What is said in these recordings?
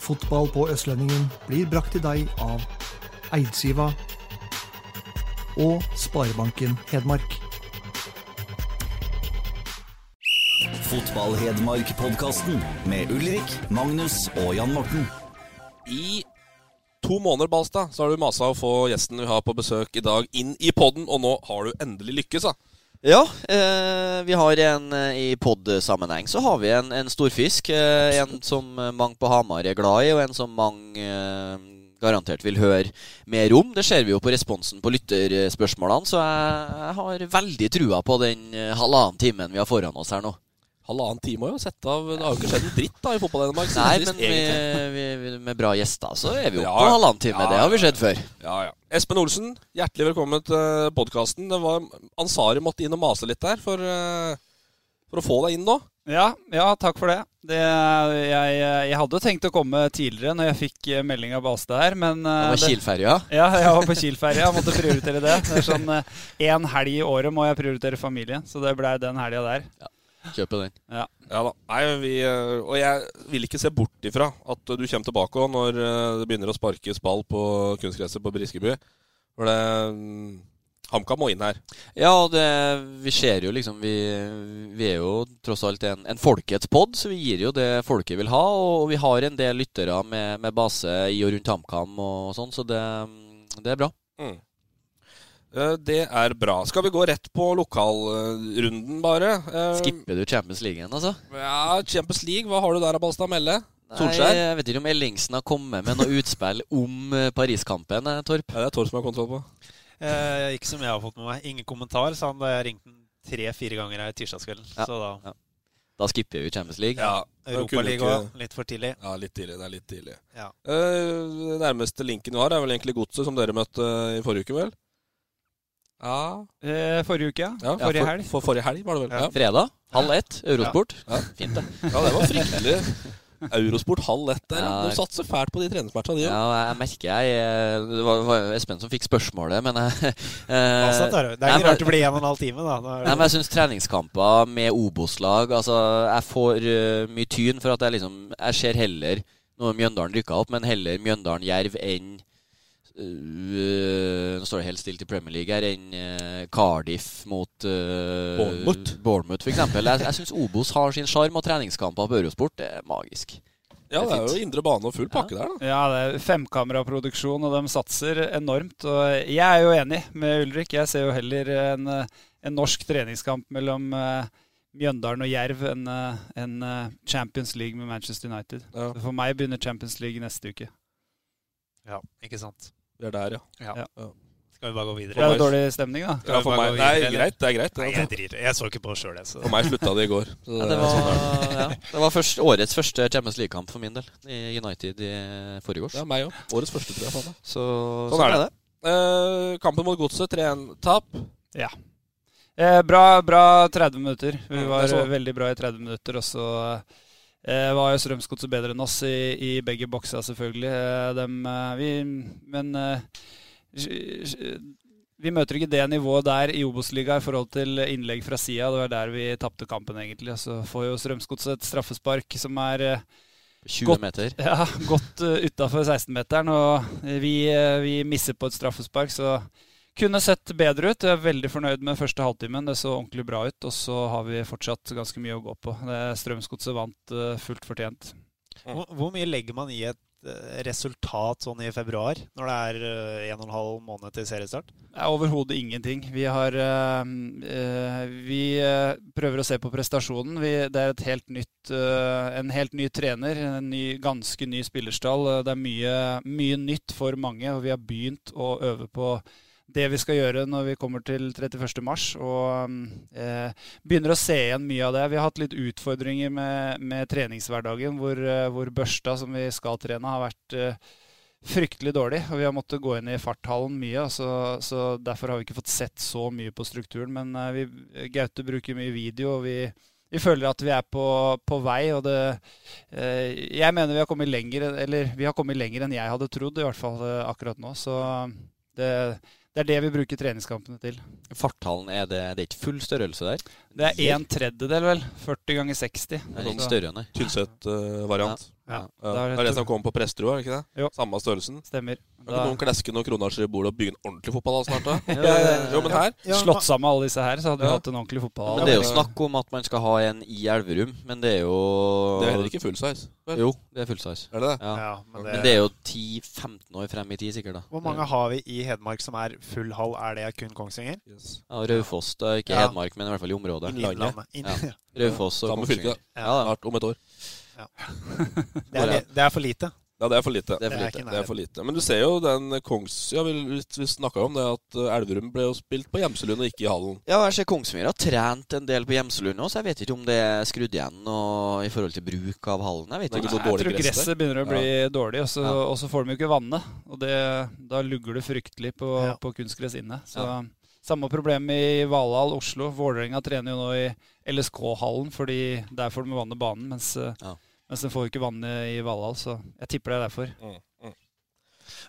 Fotball på Østlendingen blir brakt til deg av Eidsiva og Sparebanken Hedmark. Fotball-Hedmark-podkasten med Ulrik, Magnus og Jan Morten. I to måneder, Balstad, så har du masa å få gjesten vi har på besøk i dag, inn i podden, og nå har du endelig lykkes, da. Ja, eh, vi har en eh, i pod-sammenheng så har vi en, en storfisk. Eh, en som mange på Hamar er glad i, og en som mange eh, garantert vil høre mer om. Det ser vi jo på responsen på lytterspørsmålene, så jeg, jeg har veldig trua på den eh, halvannen timen vi har foran oss her nå. Halvannen time har jo sett av Det har jo ikke skjedd en dritt da i fotball-Danmark. Nei, men vi, vi, med bra gjester så er vi oppe Ja, på halvannen time. ja, Det har vi sett før. Ja, ja. Espen Olsen, hjertelig velkommen til podkasten. Ansari måtte inn og mase litt der for, eh, for å få deg inn nå. Ja, ja, takk for det. det jeg, jeg hadde tenkt å komme tidligere når jeg fikk eh, melding av Balstad her, men Det eh, var Kiel-ferja. Ja, jeg var på Kiel-ferja. Måtte prioritere det. Det er sånn Én helg i året må jeg prioritere familie, så det blei den helga der. Kjøpe den. Ja da. Nei, vi, eh, og jeg vil ikke se bort ifra at du kommer tilbake òg når eh, det begynner å sparkes ball på kunstgresset på Briskeby. For det mm, HamKam må inn her. Ja, det, vi ser jo liksom Vi, vi er jo tross alt en, en folkets pod, så vi gir jo det folket vil ha. Og vi har en del lyttere med, med base i og rundt HamKam og sånn, så det, det er bra. Mm. Eh, Det er bra. Skal vi gå rett på lokalrunden, bare? Eh, Skipper du Champions League igjen, altså? Ja, Champions League, hva har du der, Balstad Melle? Nei, Solskjær? jeg vet ikke om Ellingsen har kommet med noe utspill om eh, Pariskampen, Torp? Ja, det er Torp som har kontroll på. Eh, ikke som jeg har fått med meg. Ingen kommentar, sa han da jeg ringte han tre-fire ganger her tirsdagskvelden. Ja. Så da Ja. Da skipper vi Champions League. Ja, da kunne Europaliga ikke- litt for tidlig. Ja, litt tidlig. Det er litt tidlig. Ja. Eh, nærmeste linken du har, er vel egentlig Godset, som dere møtte i forrige uke, vel? Ja, Eh, forrige uke, ja. ja Forrige for, helg. For forrige helg, var det vel? Ja, Fredag, halv ett, Eurosport. Ja. Fint, det. ja det var fryktelig. Eurosport halv ett der. Ja, Du satser fælt på de treningsmatchene de òg. Ja, jeg merker jeg eh, Det var, var Espen som fikk spørsmålet, men jeg eh, Altså, det er er ikke rart det blir en og en halv time, da. da Nei, men jeg syns treningskamper med Obos-lag Altså, jeg får uh, mye tyn for at jeg liksom Jeg ser heller Nå Mjøndalen rykka opp, men heller Mjøndalen-Jerv enn Nå står det helt stille i Premier League her enn øh, Cardiff mot uh, Bournemouth. Bournemouth, for eksempel. Jeg, jeg syns Obos har sin sjarm, og treningskamper på Eurosport det er magisk. Ja, det er jo indre bane og full pakke der, da. Ja, det er femkameraproduksjon, og de satser enormt. Og jeg er jo enig med Ulrik. Jeg ser jo heller en, en norsk treningskamp mellom uh, Mjøndalen og Jerv enn eh, en eh, Champions League med Manchester United. Ja. For meg begynner Champions League neste uke. Ja, ikke sant. Vi er der, ja. Ja. Ja. Skal vi bare gå videre? Det er jo dårlig stemning, da. Ja for meg, Nei, greit. Det er greit. Nei, jeg driter. Jeg så ikke på sjøl, jeg. Så. For meg slutta det i går. Så Ja, det var, ja, det var først, årets første Champions League-kamp for min del. I United i forrige års. Ja, meg òg. Årets første, tror jeg. faen. Så Sånn er det. Uh, kampen mot Godset, 3-1-tap. Ja. Eh, bra, bra 30 minutter. Vi var det veldig bra i 30 minutter. Og så eh, var jo Strømsgodset bedre enn oss i, i begge boksa, selvfølgelig. Eh, dem, eh, vi, men eh, vi møter ikke det nivået der i Obos-liga i forhold til innlegg fra sida. Det var der vi tapte kampen, egentlig. Så får jo Strømsgodset et straffespark som er eh, 20 Godt. meter. ja, godt uh, utafor 16-meteren, og vi, eh, vi misser på et straffespark, så kunne sett bedre ut. Jeg er veldig fornøyd med første halvtimen. Det så ordentlig bra ut. Og så har vi fortsatt ganske mye å gå på. Det Strømsgodset vant eh, fullt fortjent. Hvor, hvor mye legger man i et eh, resultat sånn i februar, når det er eh, en og en halv måned til seriestart? Det er overhodet ingenting. Vi har eh, Vi prøver å se på prestasjonen. Vi, det er et helt nytt, øh, en helt ny trener, en ny, ganske ny spillerstall. Det er mye, mye nytt for mange, og vi har begynt å øve på det vi skal gjøre når vi kommer til 31. mars. Og eh, begynner å se igjen mye av det. Vi har hatt litt utfordringer med, med treningshverdagen, hvor, eh, hvor Børsta, som vi skal trene, har vært eh, fryktelig dårlig. Og vi har måttet gå inn i farthallen mye, så, så derfor har vi ikke fått sett så mye på strukturen. Men eh, vi, Gaute bruker mye video, og vi, vi føler at vi er på, på vei. Og det eh, Jeg mener vi har kommet lenger Eller vi har kommet lenger enn jeg hadde trodd, i hvert fall eh, akkurat nå. Så det, det er det vi bruker treningskampene til. Farthallen, er det, det er ikke full størrelse der? Det er en tredjedel, vel. 40 ganger 60. Det er litt større større, det. Tynset-variant. Ja. Ja. Da er Det det- er det som kommer på Presterud, er det ikke det? Jo. Samme størrelsen. Stemmer. Kan ikke noen kleske noen kronasjer i bordet og bygge en ordentlig fotball da snart? da? Ja, ja, ja. Jo, men her Slått sammen alle disse her, så hadde vi hatt en ordentlig fotball. Men det er jo snakk om at man skal ha en i Elverum, men det er jo Det er heller ikke full size. vel? Jo, det er full size. Er det det? Ja. Ja, men men, det- det... er jo 10-15 år frem i tid, sikkert. da Hvor mange har vi i Hedmark som er full hall? Er det kun Kongsvinger? Ja, Raufoss, da, ikke Ja. Hedmark, men i hvert fall i området. Innlandet. Inn- Ja. Raufoss og Kongsvinger. Ja, da. Om et år. Det er, det er for lite. Ja, det er for lite. Det er for Det er lite. Det er for lite. Men du ser jo den Kongs... Ja, vi, vi snakka om det at uh, Elverum ble jo spilt på Gjemselund og ikke i hallen. Ja, jeg ser Kongsvinger har trent en del på Gjemselund òg, så jeg vet ikke om det er skrudd igjen og, i forhold til bruk av hallen. Jeg vet Det er ikke. Nei, Jeg tror gresset begynner å bli dårlig, og så, Ja. og så får de jo ikke vannet. Og det, da lugger det fryktelig på, Ja. på kunstgress inne. Så Ja. Samme problem i Valhall, Oslo. Vålerenga trener jo nå i LSK-hallen, fordi der får de vanne banen, mens, eh, Ja. Mens den får jo ikke vannet i Valhall. Så jeg tipper det er derfor. Mm, mm.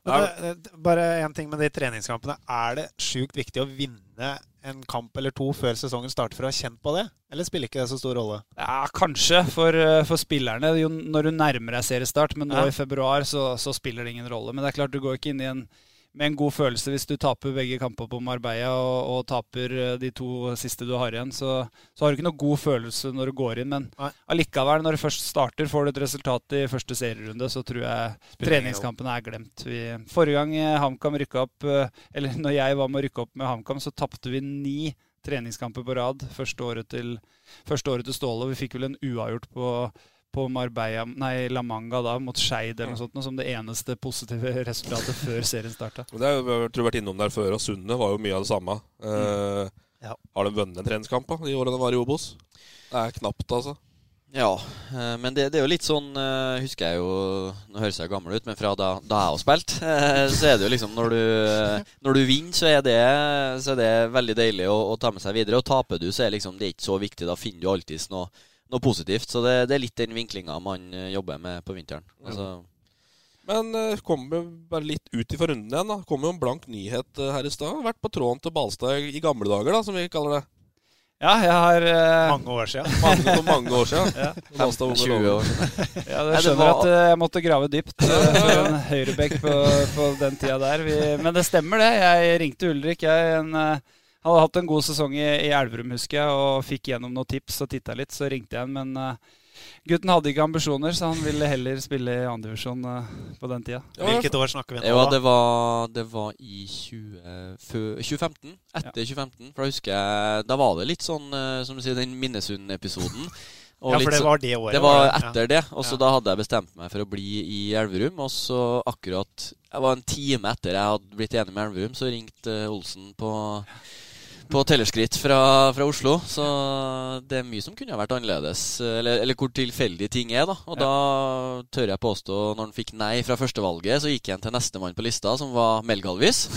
Men det, det, bare én ting med de treningskampene. Er det sjukt viktig å vinne en kamp eller to før sesongen starter for å ha kjent på det? Eller spiller ikke det så stor rolle? Ja, kanskje for, eh, for spillerne jo når du nærmer deg seriestart, men nå Ja. i februar så, så spiller det ingen rolle. Men det er klart du går ikke inn i en, med en god følelse hvis du taper begge kamper på Marbella og, og taper eh, de to siste du har igjen. Så, så har du ikke noe god følelse når du går inn. Men Nei. allikevel, når du først starter, får du et resultat i første serierunde, så tror jeg treningskampene er glemt. Vi, forrige gang eh, HamKam rykka opp, eh, eller når jeg var med å rykke opp med HamKam, så tapte vi ni treningskamper på rad første året til, første året til Ståle. Vi fikk vel en uavgjort på, på Marbella, nei, La Manga da, mot Skeid eller noe sånt, som det eneste positive resultatet før serien starta. Det er, jo- tror vært innom der før, og Sunne var jo mye av det samme. Eh, Ja. Har de vunnet en treningskamp da, de årene de var i Obos? Det er knapt, altså. Ja, eh, men det, det er jo litt sånn eh, Husker jeg jo Nå høres jeg gammel ut, men fra da, da jeg har spilt, eh, så er det jo liksom Når du, når du vinner, så er det, så er det veldig deilig å, å ta med seg videre. Og taper du, så er liksom, det er ikke så viktig. Da finner du alltids noe, noe positivt. Så det, det er litt den vinklinga man eh, jobber med på vinteren. Altså, Men uh, kommer bare litt ut ifra runden igjen. da Kommer jo en blank nyhet eh, her i stad. Vært på tråden til Balstad i gamle dager, da som vi kaller det. Ja, jeg har uh, Mange år siden. Mange, mange år siden. Ja. Balstad var 20 år siden. Ja, du det skjønner var- at eh, jeg måtte grave dypt uh, for en høyrebekk på, på den tida der. Vi, men det stemmer, det. Jeg ringte Ulrik. Jeg en, eh, han hadde hatt en god sesong i, i Elverum, husker jeg, og fikk gjennom noen tips og titta litt. Så ringte jeg han, men uh, gutten hadde ikke ambisjoner, så han ville heller spille i andredivisjon uh, på den tida. Hvilket år snakker vi nå? Ja, det var, det var i 20, fø- 2015. Etter 2015. For da husker jeg Da var det litt sånn, uh, som du sier, den Minnesund-episoden. Og Ja, for det var det året, Det var det? etter det. Og så Ja. da hadde jeg bestemt meg for å bli i Elverum. Og så akkurat Jeg var en time etter jeg hadde blitt enig med Elverum, så ringte eh, Olsen på på tellerskritt fra, fra Oslo. Så det er mye som kunne ha vært annerledes. Eller, eller hvor tilfeldige ting er, da. Og da tør jeg påstå, når han fikk nei fra førstevalget, så gikk han til nestemann på lista, som var Melgalvis.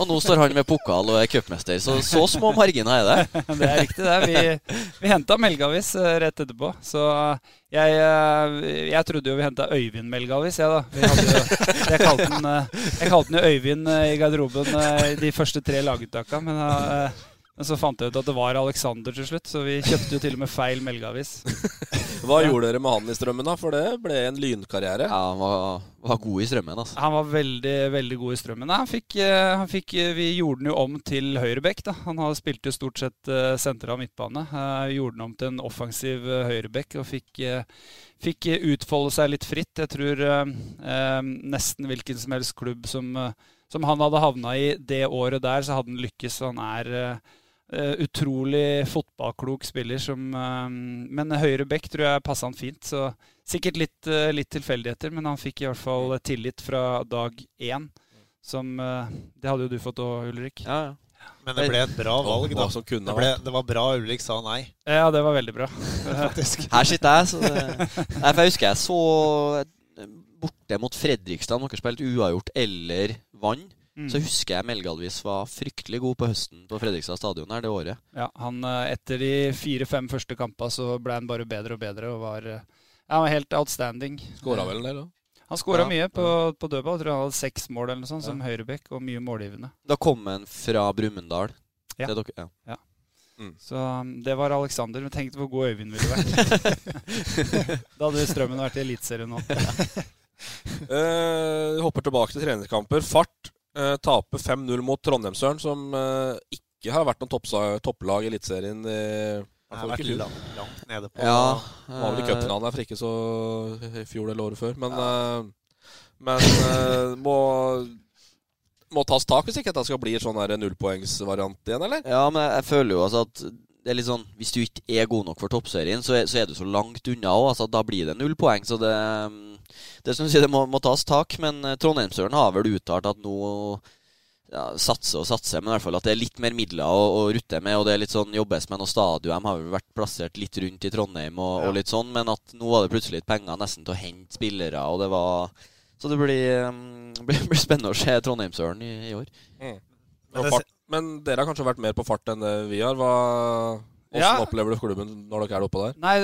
Og nå står han med pokal og er cupmester. Så så små marginer er det. det er riktig, det. Vi, vi henta Melgavis eh, rett etterpå. Så jeg, eh, jeg trodde jo vi henta Øyvind Melgavis, jeg, da. Vi hadde jo, jeg kalte den, eh, jeg kalte den jo Øyvind eh, i garderoben eh, de første tre laguttaka. Men, eh, men så fant jeg ut at det var Alexander til slutt, så vi kjøpte jo til og med feil Melgavis. Hva gjorde dere med han i strømmen, da? For det ble en lynkarriere. Ja, han var, var god i strømmen, altså. Han var veldig veldig god i strømmen. Nei, Han fikk, eh, han fikk, eh, vi gjorde den jo om til høyrebekk. da. Han har spilt jo stort sett sentra og midtbane. Eh, gjorde den om til en offensiv uh, høyrebekk og fikk, eh, fikk eh, utfolde seg litt fritt. Jeg tror eh, eh, nesten hvilken som helst klubb som, eh, som han hadde havna i det året der, så hadde han lykkes. Han er eh, eh, utrolig fotballklok spiller som eh, Men høyre back tror jeg passa han fint. Så sikkert litt, eh, litt tilfeldigheter, men han fikk i hvert fall tillit fra dag én. Som eh, Det hadde jo du fått òg, Ulrik. Ja, ja. Men det ble et bra valg, da. Som kunne Det, ble, det var bra Ulrik sa nei, Ja, det var veldig bra. faktisk. Her sitter jeg, så det Nei, for Jeg husker jeg så eh, borte mot Fredrikstad, noen spilte uavgjort eller vann. Mm. Så husker jeg Melgalvis var fryktelig god på høsten på Fredrikstad stadion her det året. Ja, han, eh, Etter de fire-fem første kampene så ble han bare bedre og bedre. og var, eh, ja, var helt outstanding. Skåra vel en del, da. Han skåra Ja, mye på, på dødball. Jeg tror han hadde seks mål eller noe sånt, som høyrebekk, og mye målgivende. Da kom han fra Brumunddal. Ja. dere- ja. Så um, det var Alexander. Men tenk hvor god Øyvind ville vært. da hadde Strømmen vært i Eliteserien nå. uh, hopper tilbake til trenerkamper. Fart eh, taper 5-0 mot Trondheimsøren, som uh, ikke har vært noen toppsa- topplag i Eliteserien. Jeg fall har vært langt, langt nede på Ja, Var vel i eh, cupfinalen der for ikke så i fjor eller året før. Men, eh, men må, må tas tak hvis ikke dette skal bli sånn nullpoengsvariant igjen, eller? Ja, men jeg føler jo altså at det er litt sånn Hvis du ikke er god nok for toppserien, så er, så er du så langt unna òg. Altså, da blir det null poeng. Så det, det synes jeg det må, må tas tak. Men eh, Trondheimsøren har vel uttalt at nå ja, satse og satse, men i hvert fall at det er litt mer midler å, å rutte med. Og det er litt sånn jobbes med noe stadion. De har vel vært plassert litt rundt i Trondheim og, og litt sånn, men at nå var det plutselig litt penger nesten til å hente spillere, og det var Så det blir, um, blir, blir spennende å se Trondheimsøren i, i år. Mm. Men det- men dere har kanskje vært mer på fart enn det vi har. Hva, hvordan Ja. opplever du klubben når dere er oppe der? Nei,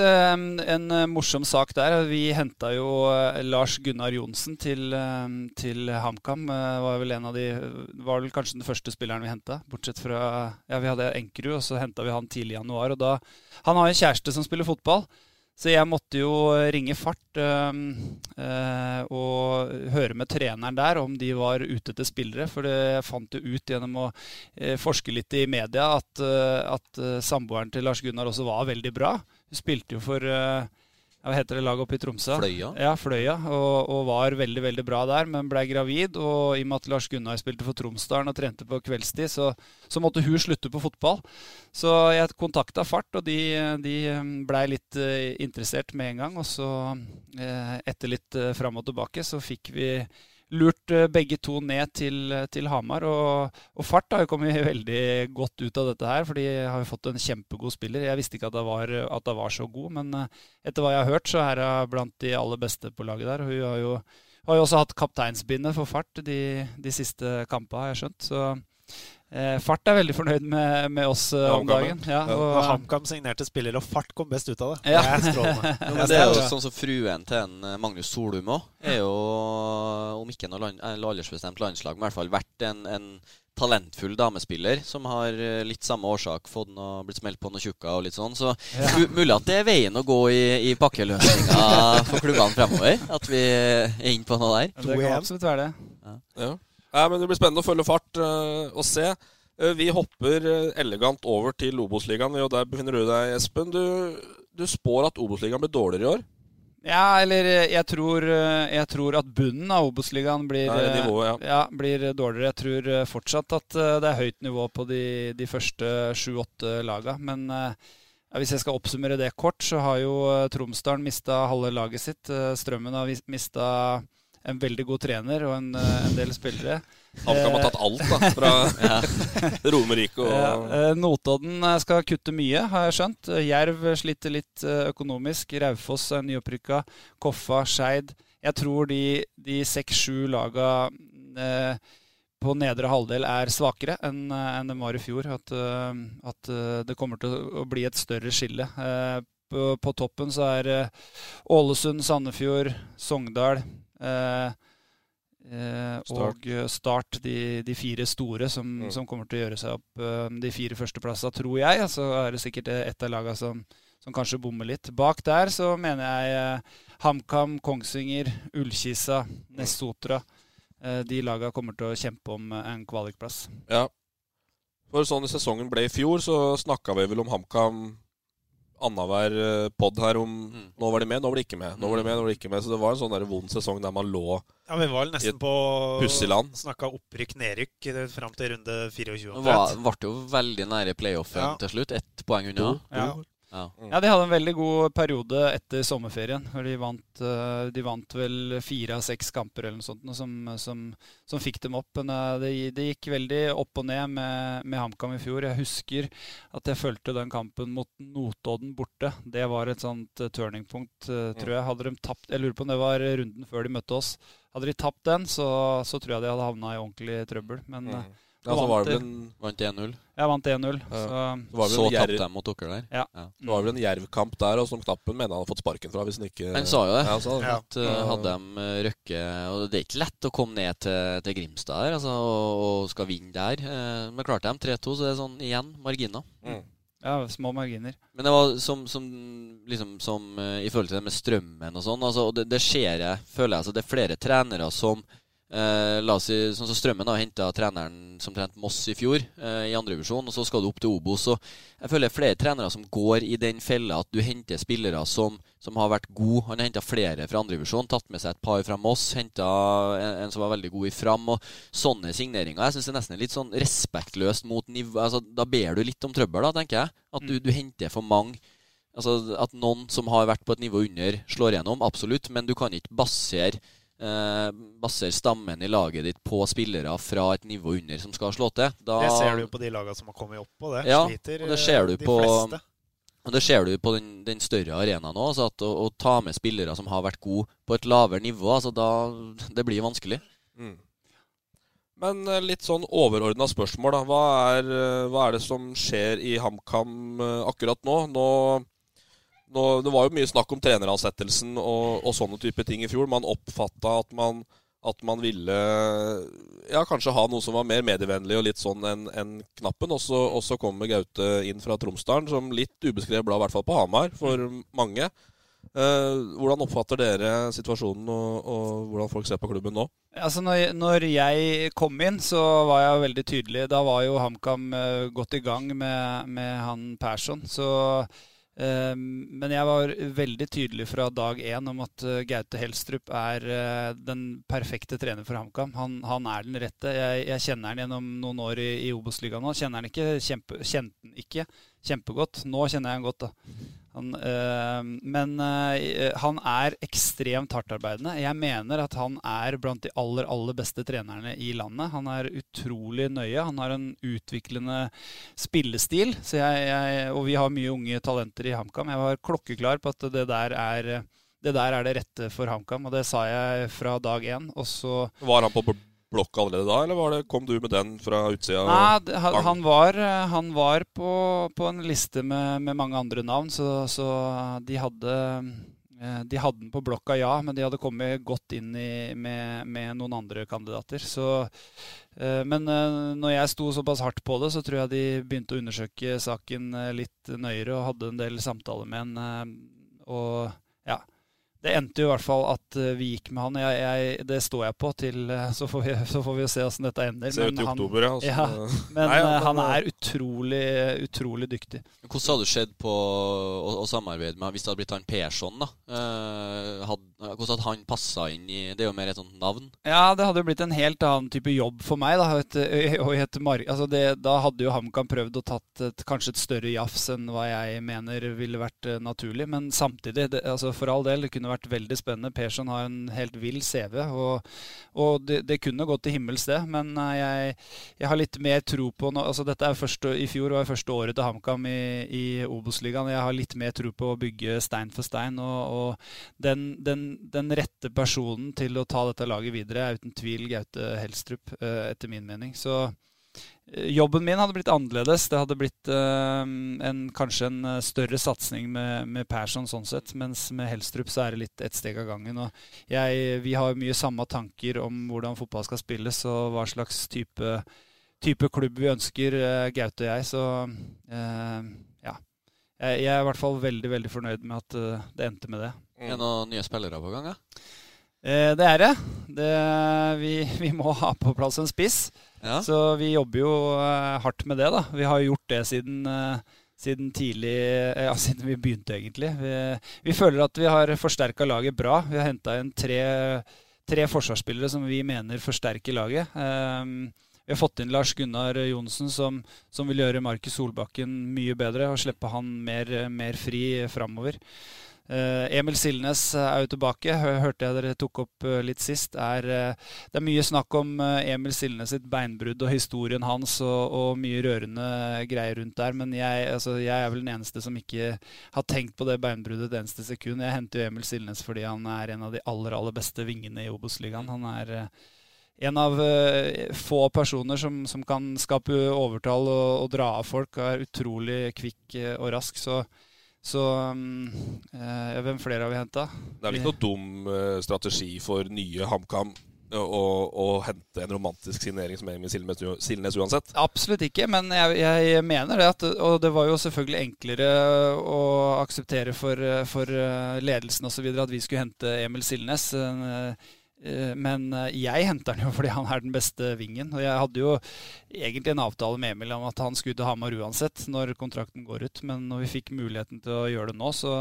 en eh, morsom sak der. Vi henta jo eh, Lars Gunnar Johnsen til, eh, til HamKam. Var vel en av de Var vel kanskje den første spilleren vi henta. Bortsett fra Ja, vi hadde Enkerud, og så henta vi han tidlig i januar. Og da Han har en kjæreste som spiller fotball. Så jeg måtte jo ringe Fart øh, øh, og høre med treneren der om de var ute etter spillere. For det, jeg fant jo ut gjennom å øh, forske litt i media at, eh, at eh, samboeren til Lars Gunnar også var veldig bra. Hun spilte jo for eh, hva heter det laget oppe i Tromsø? Fløya? Ja, Fløya. Og, og var veldig veldig bra der, men ble gravid. Og i og med at Lars Gunnar spilte for Tromsdalen og trente på kveldstid, så, så måtte hun slutte på fotball. Så jeg kontakta Fart, og de, de blei litt eh, interessert med en gang. Og så, eh, etter litt eh, fram og tilbake, så fikk vi lurt eh, begge to ned til, til Hamar. Og, og Fart har jo kommet veldig godt ut av dette her, for de har jo fått en kjempegod spiller. Jeg visste ikke at hun var, var så god, men eh, etter hva jeg har hørt, så er hun blant de aller beste på laget der. Hun har jo, har jo også hatt kapteinsbindet for Fart de, de siste kampene, har jeg skjønt. Så Fart er veldig fornøyd med, med oss eh, om dagen. Ja, Og og, HamKam signerte spiller, og fart kom best ut av det. Ja. Det er strålende. Ja, men det er jo sånn som fruen til en eh, Magnus Solum òg. Er jo, om ikke noe land, aldersbestemt landslag, men i hvert fall vært en, en talentfull damespiller som har eh, litt samme årsak fått noe, blitt smelt på noe tjukka og litt sånn. Så ja. mulig at det er veien å gå i, i pakkeløsninga for klubbene fremover. At vi er inne på noe der. det kan absolutt være det. Ja. Nei, men Det blir spennende å følge fart uh, og se. Uh, vi hopper eh, elegant over til Obos-ligaen, og der befinner du deg, Espen. Du, du spår at Obos-ligaen blir dårligere i år? Ja, eller jeg tror, jeg tror at bunnen av Obos-ligaen blir, eh, ja. blir dårligere. Jeg tror fortsatt at det er høyt nivå på de, de første sju-åtte laga. Men ja, hvis jeg skal oppsummere det kort, så har jo Tromsdalen mista halve laget sitt. Strømmen har mista en veldig god trener og en, eh, en del spillere. HamKam har tatt alt da, fra Romerike og ja, eh, Notodden eh, skal kutte mye, har jeg skjønt. Jerv sliter litt økonomisk. Raufoss er nyopprykka. Koffa, Skeid. Jeg tror de, de seks-sju laga eh, på nedre halvdel er svakere enn en de var i fjor. At, at det kommer til å bli et større skille. På, på toppen så er Ålesund, Sandefjord, Sogndal Start. og eh, Start, de, de fire store som, Mm. som kommer til å gjøre seg opp eh, de fire førsteplassene, tror jeg. Så er det sikkert ett av lagene som, som kanskje bommer litt. Bak der så mener jeg eh, HamKam, Kongsvinger, Ullkisa, Nessotra. Eh, de lagene kommer til å kjempe om eh, en kvalikplass. Ja. For sånn sesongen ble i fjor, så snakka vi vel om HamKam annenhver eh, pod her om Mm. Nå var de med, nå var de ikke med. Nå var de med, nå var de ikke med Så det var en sånn der vond sesong der man lå Ja, Vi var vel nesten på pusseland. Snakka opprykk-nedrykk fram til runde 24. Det var, ble jo veldig nære playoffen Ja. til slutt. Ett poeng unna. Ja. Ja. Ja, De hadde en veldig god periode etter sommerferien. De vant, eh, de vant vel fire av seks kamper eller noe sånt som, som, som fikk dem opp. Men eh, det, de gikk veldig opp og ned med, med HamKam i fjor. Jeg husker at jeg fulgte den kampen mot Notodden borte. Det var et sånt turningpunkt, turning point, eh, tror jeg. Hadde de tapt, Jeg lurer på om det var runden før de møtte oss. Hadde de tapt den, så, så tror jeg de hadde havna i ordentlig trøbbel. Men eh, Ja, så var det vel vant en, Vant 1-0. jeg vant 1-0. Ja. Så så, Så tapte de mot dere der. Ja. Ja. det var vel en jervkamp der, og som Knappen mener han hadde fått sparken fra hvis han ikke Han sa jo det. Ja, sa det. Ja. At, uh, hadde de uh, Røkke Og det er ikke lett å komme ned til, til Grimstad her altså, og, og skal vinne der. Uh, men klarte de 3-2, så det er sånn igjen marginer. Mm. ja, små marginer. Men det var som, som, liksom, som uh, i forhold til det med strømmen og sånn. Altså, og det, det skjer, jeg, føler jeg. Altså, det er flere trenere som eh, La oss si, sånn som Strømmen har henta treneren som trente Moss i fjor, eh, i andrevisjon, og så skal du opp til Obos. Og jeg føler er flere trenere som går i den fella at du henter spillere som, som har vært gode. Han har henta flere fra andrevisjon, tatt med seg et par fra Moss, henta en, en som var veldig god i Fram. Og sånne signeringer. Jeg syns det er nesten litt sånn respektløst mot nivå altså, Da ber du litt om trøbbel, da, tenker jeg. At du, du henter for mange. Altså At noen som har vært på et nivå under, slår gjennom. Absolutt. Men du kan ikke basere eh, basere stammen i laget ditt på spillere fra et nivå under som skal slå til. Da, Det ser du jo på de lagene som har kommet opp på det. Ja, Sliter og det ser du eh, de på- fleste. Og det ser du på den, den større arenaen òg. Altså å, å ta med spillere som har vært gode på et lavere nivå, altså da Det blir vanskelig. Mm. Men eh, litt sånn overordna spørsmål, da. Hva er, eh, hva er det som skjer i HamKam akkurat nå? nå? Nå, det var jo mye snakk om treneransettelsen og, og sånne type ting i fjor. Man oppfatta at man, at man ville ja, kanskje ha noe som var mer medievennlig og litt sånn enn en Knappen. Og så og så kommer Gaute inn fra Tromsdalen som litt ubeskrevet blad, i hvert fall på Hamar, for mange. Eh, hvordan oppfatter dere situasjonen, og, og hvordan folk ser på klubben nå? Altså når, når jeg kom inn, så var jeg veldig tydelig. Da var jo HamKam eh, godt i gang med, med han Persson. Så, men jeg var veldig tydelig fra dag én om at eh, Gaute Helstrup er eh, den perfekte trener for HamKam. Han, han er den rette. Jeg, jeg kjenner han gjennom noen år i, i Obos-ligaen nå. Kjenner han ikke kjempe, kjente han ikke kjempegodt. Nå kjenner jeg han godt, da. Han, øh, men øh, han er ekstremt hardtarbeidende. Jeg mener at han er blant de aller, aller beste trenerne i landet. Han er utrolig nøye. Han har en utviklende spillestil. Jeg, jeg, og vi har mye unge talenter i HamKam. Jeg var klokkeklar på at det der er det der er det rette for HamKam, og det sa jeg fra dag én. Og så Var han på blokk allerede da, eller var det, kom du med den fra utsida? Nei, han, han var, eh, han var på, på en liste med, med mange andre navn, så, så de hadde eh, de hadde den på blokka, ja, men de hadde kommet godt inn i, med, med noen andre kandidater. Så, eh, men når jeg sto såpass hardt på det, så tror jeg de begynte å undersøke saken litt nøyere og hadde en del samtaler med en. Og. Det endte jo i hvert fall at eh, vi gikk med han. Jeg, jeg, det står jeg på til eh, Så får vi, så får vi jo se åssen dette ender. Ser ut i han- oktober, ja. altså. ja. Men Nei, ja, eh, han er utrolig, utrolig dyktig. Hvordan hadde det skjedd på å, å samarbeide med hvis det hadde blitt han Persson? da? Eh, hvordan at han passa inn i Det er jo mer et sånt navn. Ja, det hadde jo blitt en helt annen type jobb for meg. Da, et, et altså det, da hadde jo HamKam prøvd å tatt et, kanskje et større jafs enn hva jeg mener ville vært eh, naturlig. Men samtidig, det, altså for all del, det kunne vært veldig spennende. Persson har en helt vill CV, og, og det, det kunne gått til himmels, det. Men eh, jeg, jeg har litt mer tro på nå, altså dette er første, I fjor var det første året til HamKam i, i Obos-ligaen. Jeg har litt mer tro på å bygge stein for stein. og, og den, den, den rette personen til å ta dette laget videre er uten tvil Gaute Helstrup, eh, etter min mening. Så eh, jobben min hadde blitt annerledes. Det hadde blitt eh, en, kanskje en større satsing med, med Persson sånn sett, mens med Helstrup så er det litt ett steg av gangen. Jeg, vi har mye samme tanker om hvordan fotball skal spilles og hva slags type, type klubb vi ønsker, Gaute og jeg. Så ja. Jeg, er i hvert fall veldig, veldig fornøyd med at det endte med det. Er det noen nye spillere på gang? Ja? Eh, det er det. det vi, vi må ha på plass en spiss. Ja. Så vi jobber jo eh, hardt med det. da. Vi har gjort det siden, eh, siden tidlig Ja, siden vi begynte, egentlig. Vi, vi føler at vi har forsterka laget bra. Vi har henta inn tre, tre forsvarsspillere som vi mener forsterker laget. Eh, Vi har fått inn Lars Gunnar Johnsen, som, som vil gjøre Markus Solbakken mye bedre og slippe han mer, mer fri framover. Uh, Emil Silnes er jo tilbake. Hørte jeg dere tok opp uh, litt sist. Er, det er mye snakk om Emil Silnes sitt beinbrudd og historien hans og, og mye rørende greier rundt der. Men jeg, altså, jeg, er vel den eneste som ikke har tenkt på det beinbruddet et eneste sekund. Jeg henter jo Emil Silnes fordi han er en av de aller, aller beste vingene i Obos-ligaen. Han er en av få personer som, som, kan skape overtall og, og dra av folk. Er utrolig kvikk og rask. så så øh, eh, hvem flere har vi henta? Det er vel ikke noe dum uh, strategi for nye HamKam å, å, hente en romantisk signering som Emil Silnes uansett? Absolutt ikke, men jeg, jeg, mener det. At, og det var jo selvfølgelig enklere å akseptere for, for eh, ledelsen osv. at vi skulle hente Emil Silnes. Eh, men eh, jeg henter han jo fordi han er den beste vingen. Og jeg hadde jo egentlig en avtale med Emil om at han skulle til Hamar uansett når kontrakten går ut. Men når vi fikk muligheten til å gjøre det nå, så,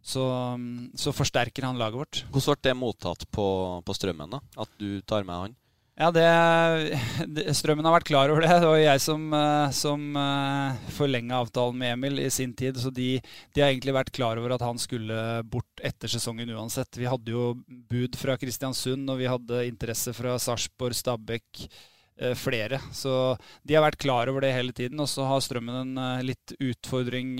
så, mm, så forsterker han laget vårt. Hvordan ble det mottatt på, på Strømmen, da? At du tar med han? Ja, det, Strømmen har vært klar over det. Det var jeg som, eh, som eh, forlenga avtalen med Emil i sin tid. Så de, de, har egentlig vært klar over at han skulle bort etter sesongen uansett. Vi hadde jo bud fra Kristiansund, og vi hadde interesse fra Sarpsborg, Stabæk, uh, flere. Så de har vært klar over det hele tiden. Og så har Strømmen en litt utfordring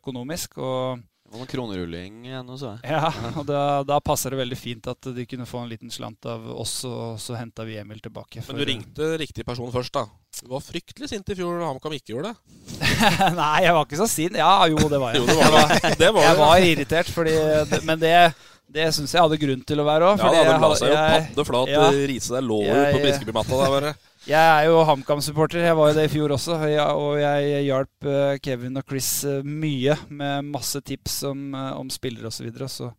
økonomisk. og det var noen kronerulling igjen også. Ja, og da, da, passer det veldig fint at de kunne få en liten slant av oss, og så henta vi Emil tilbake. Men du ringte riktig person først, da? Du var fryktelig sint i fjor da HamKam ikke gjorde det. Nei, jeg var ikke så sint. Ja, jo, det var jeg. jo, det var, jeg, var, det var, jeg var irritert, fordi, men det det syns jeg hadde grunn til å være òg. Ja, da, du la seg jo paddeflat, ja, rise deg låret på Briskeby-matta der, bare. Jeg er jo HamKam-supporter. Jeg var jo det i fjor også. Og jeg hjalp eh, Kevin og Chris eh, mye med masse tips om, eh, om spillere osv. Så, videre, så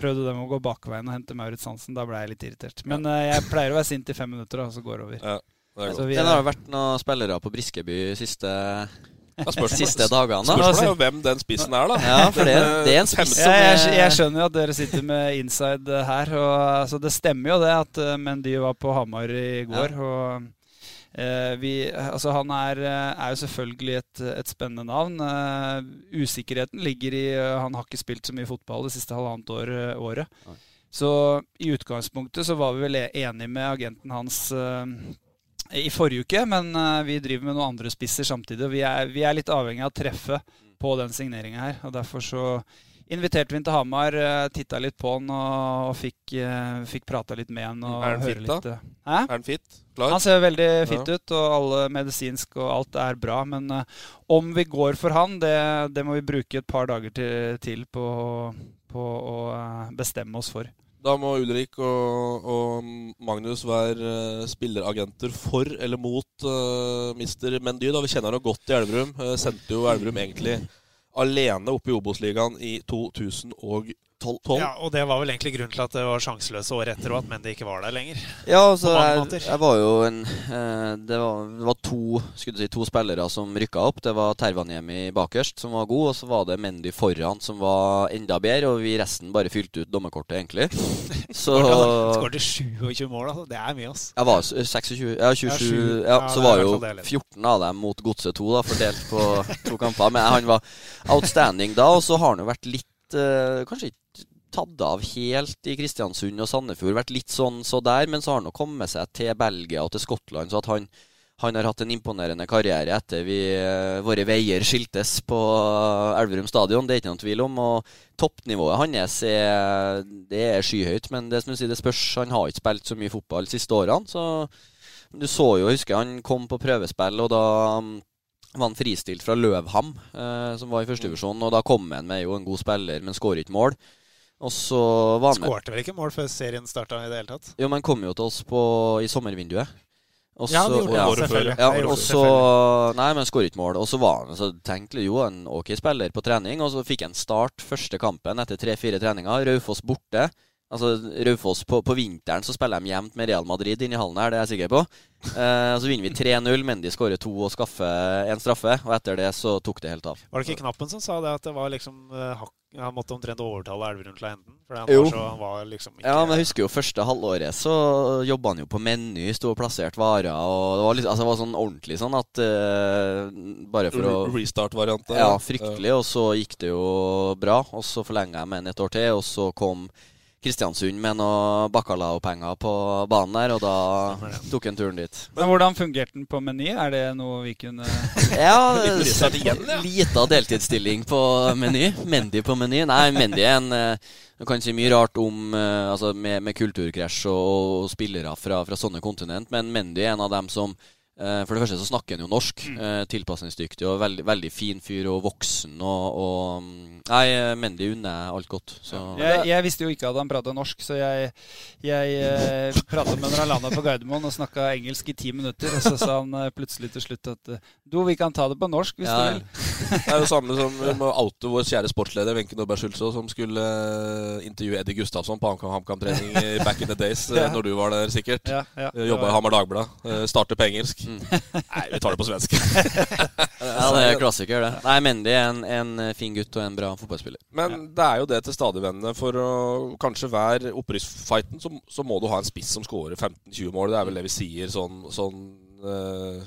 prøvde de å gå bakveien og hente Maurits Hansen. Da ble jeg litt irritert. Men jeg pleier å være sint i fem minutter, og så går det over. Ja, det, det har vært noen spillere på Briskeby siste ja, siste dagene. Da. Spørsmålet er jo hvem den spissen er, da. Ja, for det, det er en spiss som jeg, jeg, skjønner jo at dere sitter med inside her. Og, altså, det stemmer jo det at Mendy var på Hamar i går. Ja. og vi, altså han er, eh, er, jo selvfølgelig et, et spennende navn. Uh, usikkerheten ligger i uh, Han har ikke spilt så mye fotball det siste halvannet år, året. Nei. Så i utgangspunktet så var vi vel enige med agenten hans i forrige uke, men vi driver med noen andre spisser samtidig. Vi er, vi er litt avhengig av treffet på den signeringa her. og Derfor så inviterte vi ham til Hamar, titta litt på han og, fikk, fikk prata litt med han. er han fit, da? Er han fit? Klar. Han ser veldig fint ja. ut, og alle medisinsk og alt er bra. Men uh, om vi går for han, det, det, må vi bruke et par dager til, til på, på, å uh, bestemme oss for. Da må Ulrik og, og Magnus være uh, spilleragenter for eller mot Mr. Mendy. Da. Vi kjenner ham godt i Elverum. sendte jo Elverum egentlig alene oppe i Obos-ligaen i 2012. 12. Ja, og det var vel egentlig grunnen til at det var sjanseløse året etter, og at Mendy ikke var der lenger. Ja, altså, jeg, jeg, var jo en eh, det, var, det, var, to skulle si, to spillere som rykka opp. Det var Tervaniemi bakerst, som var god, og så var det Mendy foran, som var enda bedre. Og vi resten bare fylte ut dommerkortet, egentlig. Så Skåret 27 mål, altså. Det er mye, ass. Jeg var 26 Ja, 27 ja, Så var jo 14 av dem mot Godset 2, da, fordelt på to kamper. Men han var outstanding da, og så har han jo vært litt uh, Kanskje ikke tatt av helt i Kristiansund og Sandefjord. Vært litt sånn så der, men så har han nå kommet seg til Belgia og til Skottland. Så at han, han har hatt en imponerende karriere etter vi, uh, våre veier skiltes på Elverum stadion. Det er ikke noen tvil om. Og toppnivået hans er, det er skyhøyt. Men det, si, det spørs. Han har ikke spilt så mye fotball de siste årene. Så du så jo, husker han kom på prøvespill, og da um, var han fristilt fra Løvham, eh, som var i førstedivisjon. Og da kom han med jo en god spiller, men skårer ikke mål. Og så var han Skårte vel ikke mål før serien starta i det hele tatt? Jo, men kom jo til oss på, i sommervinduet. Også, ja, det gjorde ja, det, selvfølgelig. Ja, og så Nei, men skåret ikke mål. Og så var han så tenkte jo en ok spiller på trening, og så fikk han start første kampen etter tre-fire treninger. Raufoss borte. Altså, Raufoss på, på, vinteren så spiller de jevnt med Real Madrid inni hallen her, det er jeg sikker på. Eh, så vinner vi 3-0. Mendy skårer to og skaffer en straffe. Og etter det så tok det helt av. Var det ikke Knappen som sa det, at det var liksom uh, Han måtte omtrent overtale Elverum til å hente den? For han jo. var så, han var liksom ikke Ja, men jeg husker jo første halvåret så jobba han jo på Meny, sto og plasserte varer. Og det var, liksom, altså, det var sånn ordentlig sånn at uh, Bare for å Restart-variant? Ja, fryktelig. Og så gikk det jo bra. Og så forlenga jeg med en et år til, og så kom Kristiansund med noe bacalao-penger på banen der, og da tok han turen dit. Men Hvordan fungerte den på Meny? Er det noe vi kunne Ja, lita deltidsstilling på Meny. Mendy på Meny. Nei, Mendy er en eh, Du kan si mye rart om eh, altså med, med kulturkrasj og, og, spillere fra, fra sånne kontinent, men Mendy er en av dem som for det første så snakker han jo norsk. Mm. Eh, tilpasningsdyktig og veldig, veldig, fin fyr og voksen. Og, og mm, Nei, Mendy unner alt godt. Jeg, jeg, visste jo ikke at han pratet norsk, så jeg, jeg prata pratet med han landa på Gardermoen og snakka engelsk i ti minutter. Og så sa han eh, plutselig til slutt at du, vi kan ta det på norsk hvis ja. du vil. det er jo samme som vi må oute vår kjære sportsleder Wenche Nordberg Schultze, som skulle intervjue Eddie Gustavsson på HamKam-trening back in the days, ja. når du var der sikkert. Ja, ja. Jobba i Hamar Dagblad. Starter på engelsk. Mm. Nei, vi tar det på svensk. ja, det er klassiker, det. Nei, Mendy er en, en, fin gutt og en bra fotballspiller. Men ja. det er jo det til stadigvennende. For å kanskje hver opprykksfighten, så, så, må du ha en spiss som skårer 15-20 mål. Det er vel det vi sier sånn, sånn uh,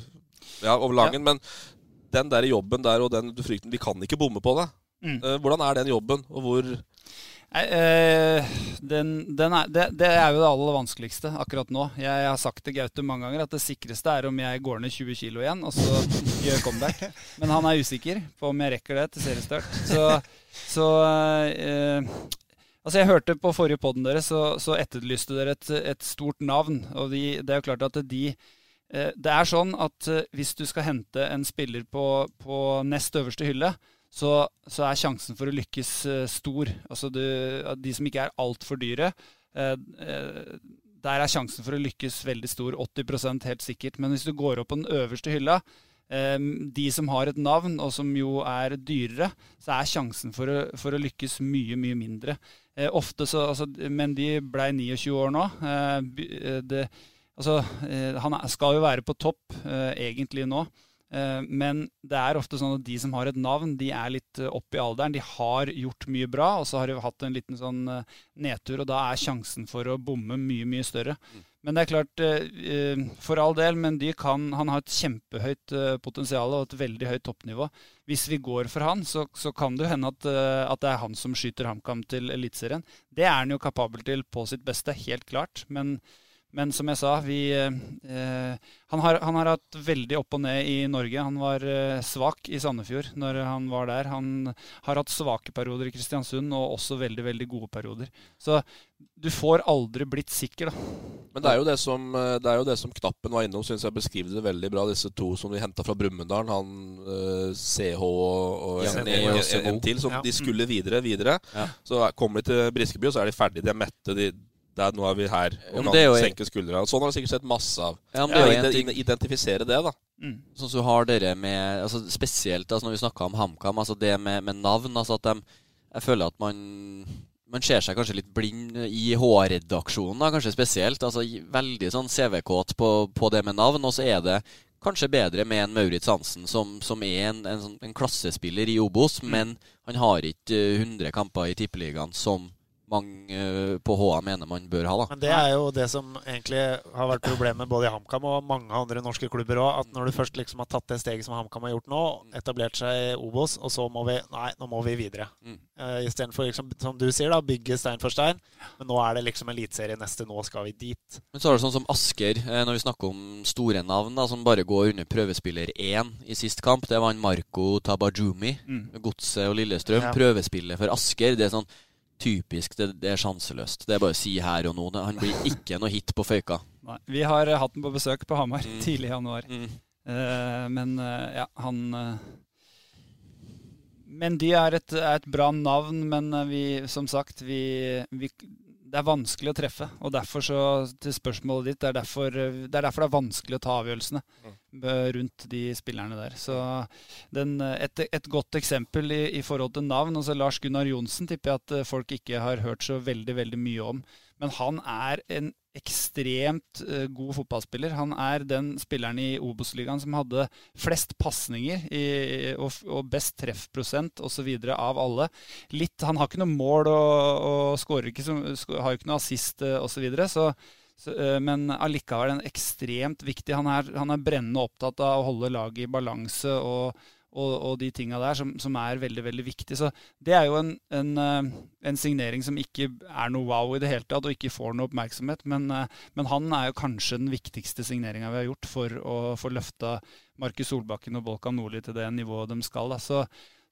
ja, over langen. Ja. Men den der jobben der og den frykten Vi kan ikke bomme på det. Mm. Uh, hvordan er den jobben, og hvor Nei, øh, den, den er, det, det, er jo det aller vanskeligste akkurat nå. Jeg har sagt til Gaute mange ganger at det sikreste er om jeg går ned 20 kg igjen og så gjør comeback. Men han er usikker på om jeg rekker det til seriestart. Så, så øh, Altså Jeg hørte på forrige poden deres, så, så etterlyste dere et, et, stort navn. Og de, det er jo klart at de Det er sånn at hvis du skal hente en spiller på, på nest øverste hylle, så, så, er sjansen for å lykkes uh, stor. Altså du, de som ikke er altfor dyre, der er sjansen for å lykkes veldig stor. 80% helt sikkert. Men hvis du går opp på den øverste hylla, de som har et navn, og som jo er dyrere, så er sjansen for å, for å lykkes mye, mye mindre. ofte så, altså, Men de blei 29 år nå. Det, altså, han skal jo være på topp egentlig nå. Eh, men det er ofte sånn at de som har et navn, de er litt eh, opp i alderen. De har gjort mye bra, og så har de hatt en liten sånn eh, nedtur, og da er sjansen for å bomme mye, mye større. Mm. Men det er klart, for all del, men de kan, han har et kjempehøyt potensial og et veldig høyt toppnivå. Hvis vi går for han, så, så kan det jo hende at, at, det er han som skyter HamKam til Eliteserien. Det er han jo kapabel til på sitt beste, helt klart. men men som jeg sa, vi, eh, han, har, han, har, hatt veldig opp og ned i Norge. Han var eh, svak i Sandefjord når han var der. Han har hatt svake perioder i Kristiansund, og også veldig veldig gode perioder. Så du får aldri blitt sikker, da. Men det er jo det som, eh, det jo det som Knappen var innom, syns jeg beskriver det veldig bra. Disse to som de henta fra Brumunddal. Han eh, CH og, en, en, en, en, til. Som ja. de skulle videre. videre. Ja. Så kommer de til Briskeby, og så er de ferdige. De er mette. de er, nå er vi her og kan jo, senke skuldra. Sånn har du sikkert sett masse av. Ja, men det er jo Identifisere det, da. Mm. Sånn som du har dere med altså Spesielt altså når vi snakker om HamKam, altså det med, med, navn. altså at de, Jeg føler at man man ser seg kanskje litt blind i HR-redaksjonen, kanskje spesielt. altså Veldig sånn CV-kåt på, på, det med navn. Og så er det kanskje bedre med en Maurits Hansen, som, som er en, en, sånn, en, klassespiller i Obos, mm. men han har ikke 100 kamper i Tippeligaen som mange eh, på HA mener man bør ha. Da. Men Det er jo det som egentlig har vært problemet både i HamKam og mange andre norske klubber òg. At når du først liksom har tatt det steget som HamKam har gjort nå, etablert seg i Obos, og så må vi Nei, nå må vi videre. Mm. Uh, Istedenfor, liksom, som du sier, da, bygge stein for stein. Men nå er det liksom eliteserie neste. Nå skal vi dit. Men så er det sånn som Asker, eh, når vi snakker om store navn da, som bare går under prøvespiller 1 i sist kamp. Det var en Marco Tabajumi, mm. Godset og Lillestrøm. Ja. Prøvespillet for Asker. Det er sånn typisk. Det, det, er sjanseløst. Det er bare å si her og nå. Han blir ikke noe hit på Føyka. Nei, vi har hatt den på besøk på Hamar mm. tidlig i januar. Mm. Uh, men uh, ja, han uh, Mendy er et, er et, bra navn, men vi, som sagt, vi, vi det er vanskelig å treffe. Og derfor så, til spørsmålet ditt, det er derfor det er, derfor det er vanskelig å ta avgjørelsene rundt de spillerne der. Så den, et, et, godt eksempel i, i, forhold til navn altså Lars Gunnar Johnsen tipper jeg at folk ikke har hørt så veldig, veldig mye om. Men han er en ekstremt uh, god fotballspiller. Han er den spilleren i Obos-ligaen som hadde flest pasninger og, og, best treffprosent osv. av alle. Litt, han har ikke noe mål og, og ikke, har ikke noe assist uh, osv. Så, videre, så så, uh, men allikevel en ekstremt viktig. Han er, han er, brennende opptatt av å holde laget i balanse og, og, og de tinga der som, som, er veldig veldig viktig. Så Det er jo en, en, eh, en, signering som ikke er noe wow i det hele tatt, og ikke får noe oppmerksomhet. Men, eh, men han er jo kanskje den viktigste signeringa vi har gjort for å få løfta Markus Solbakken og Bolkan Nordli til det nivået de skal. Da. Så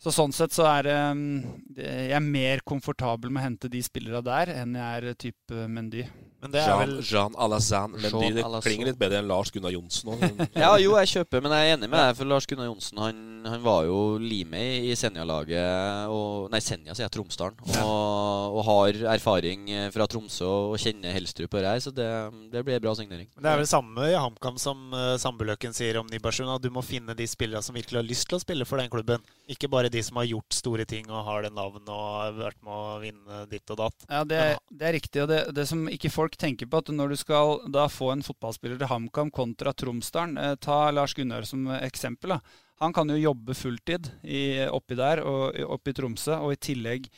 så sånn sett så er jeg er mer komfortabel med å hente de spillerne der enn jeg er type Mendy. Men det er vel Jean Alassane Mendy. Det klinger litt bedre enn Lars Gunnar Johnsen òg. ja, jo, jeg kjøper, men jeg er enig med deg. For Lars Gunnar Johnsen han, han var jo limet i Senja-laget Nei, Senja sier jeg, Tromsdalen. Og, og, har erfaring fra Tromsø og kjenner Helstrup og her, så det, det blir en bra signering. Men det er vel samme i HamKam som uh, Sambuløken sier om Nibarsund, At du må finne de spillerne som virkelig har lyst til å spille for den klubben. Ikke bare de som har gjort store ting og har det navn og har vært med å vinne ditt og datt. Ja, Det er, det er riktig. Og det, det, som ikke folk tenker på, at når du skal da få en fotballspiller til HamKam kontra Tromsdalen eh, Ta Lars Gunnar som eksempel. da. Han kan jo jobbe fulltid i, oppi der, og, oppi Tromsø, og i tillegg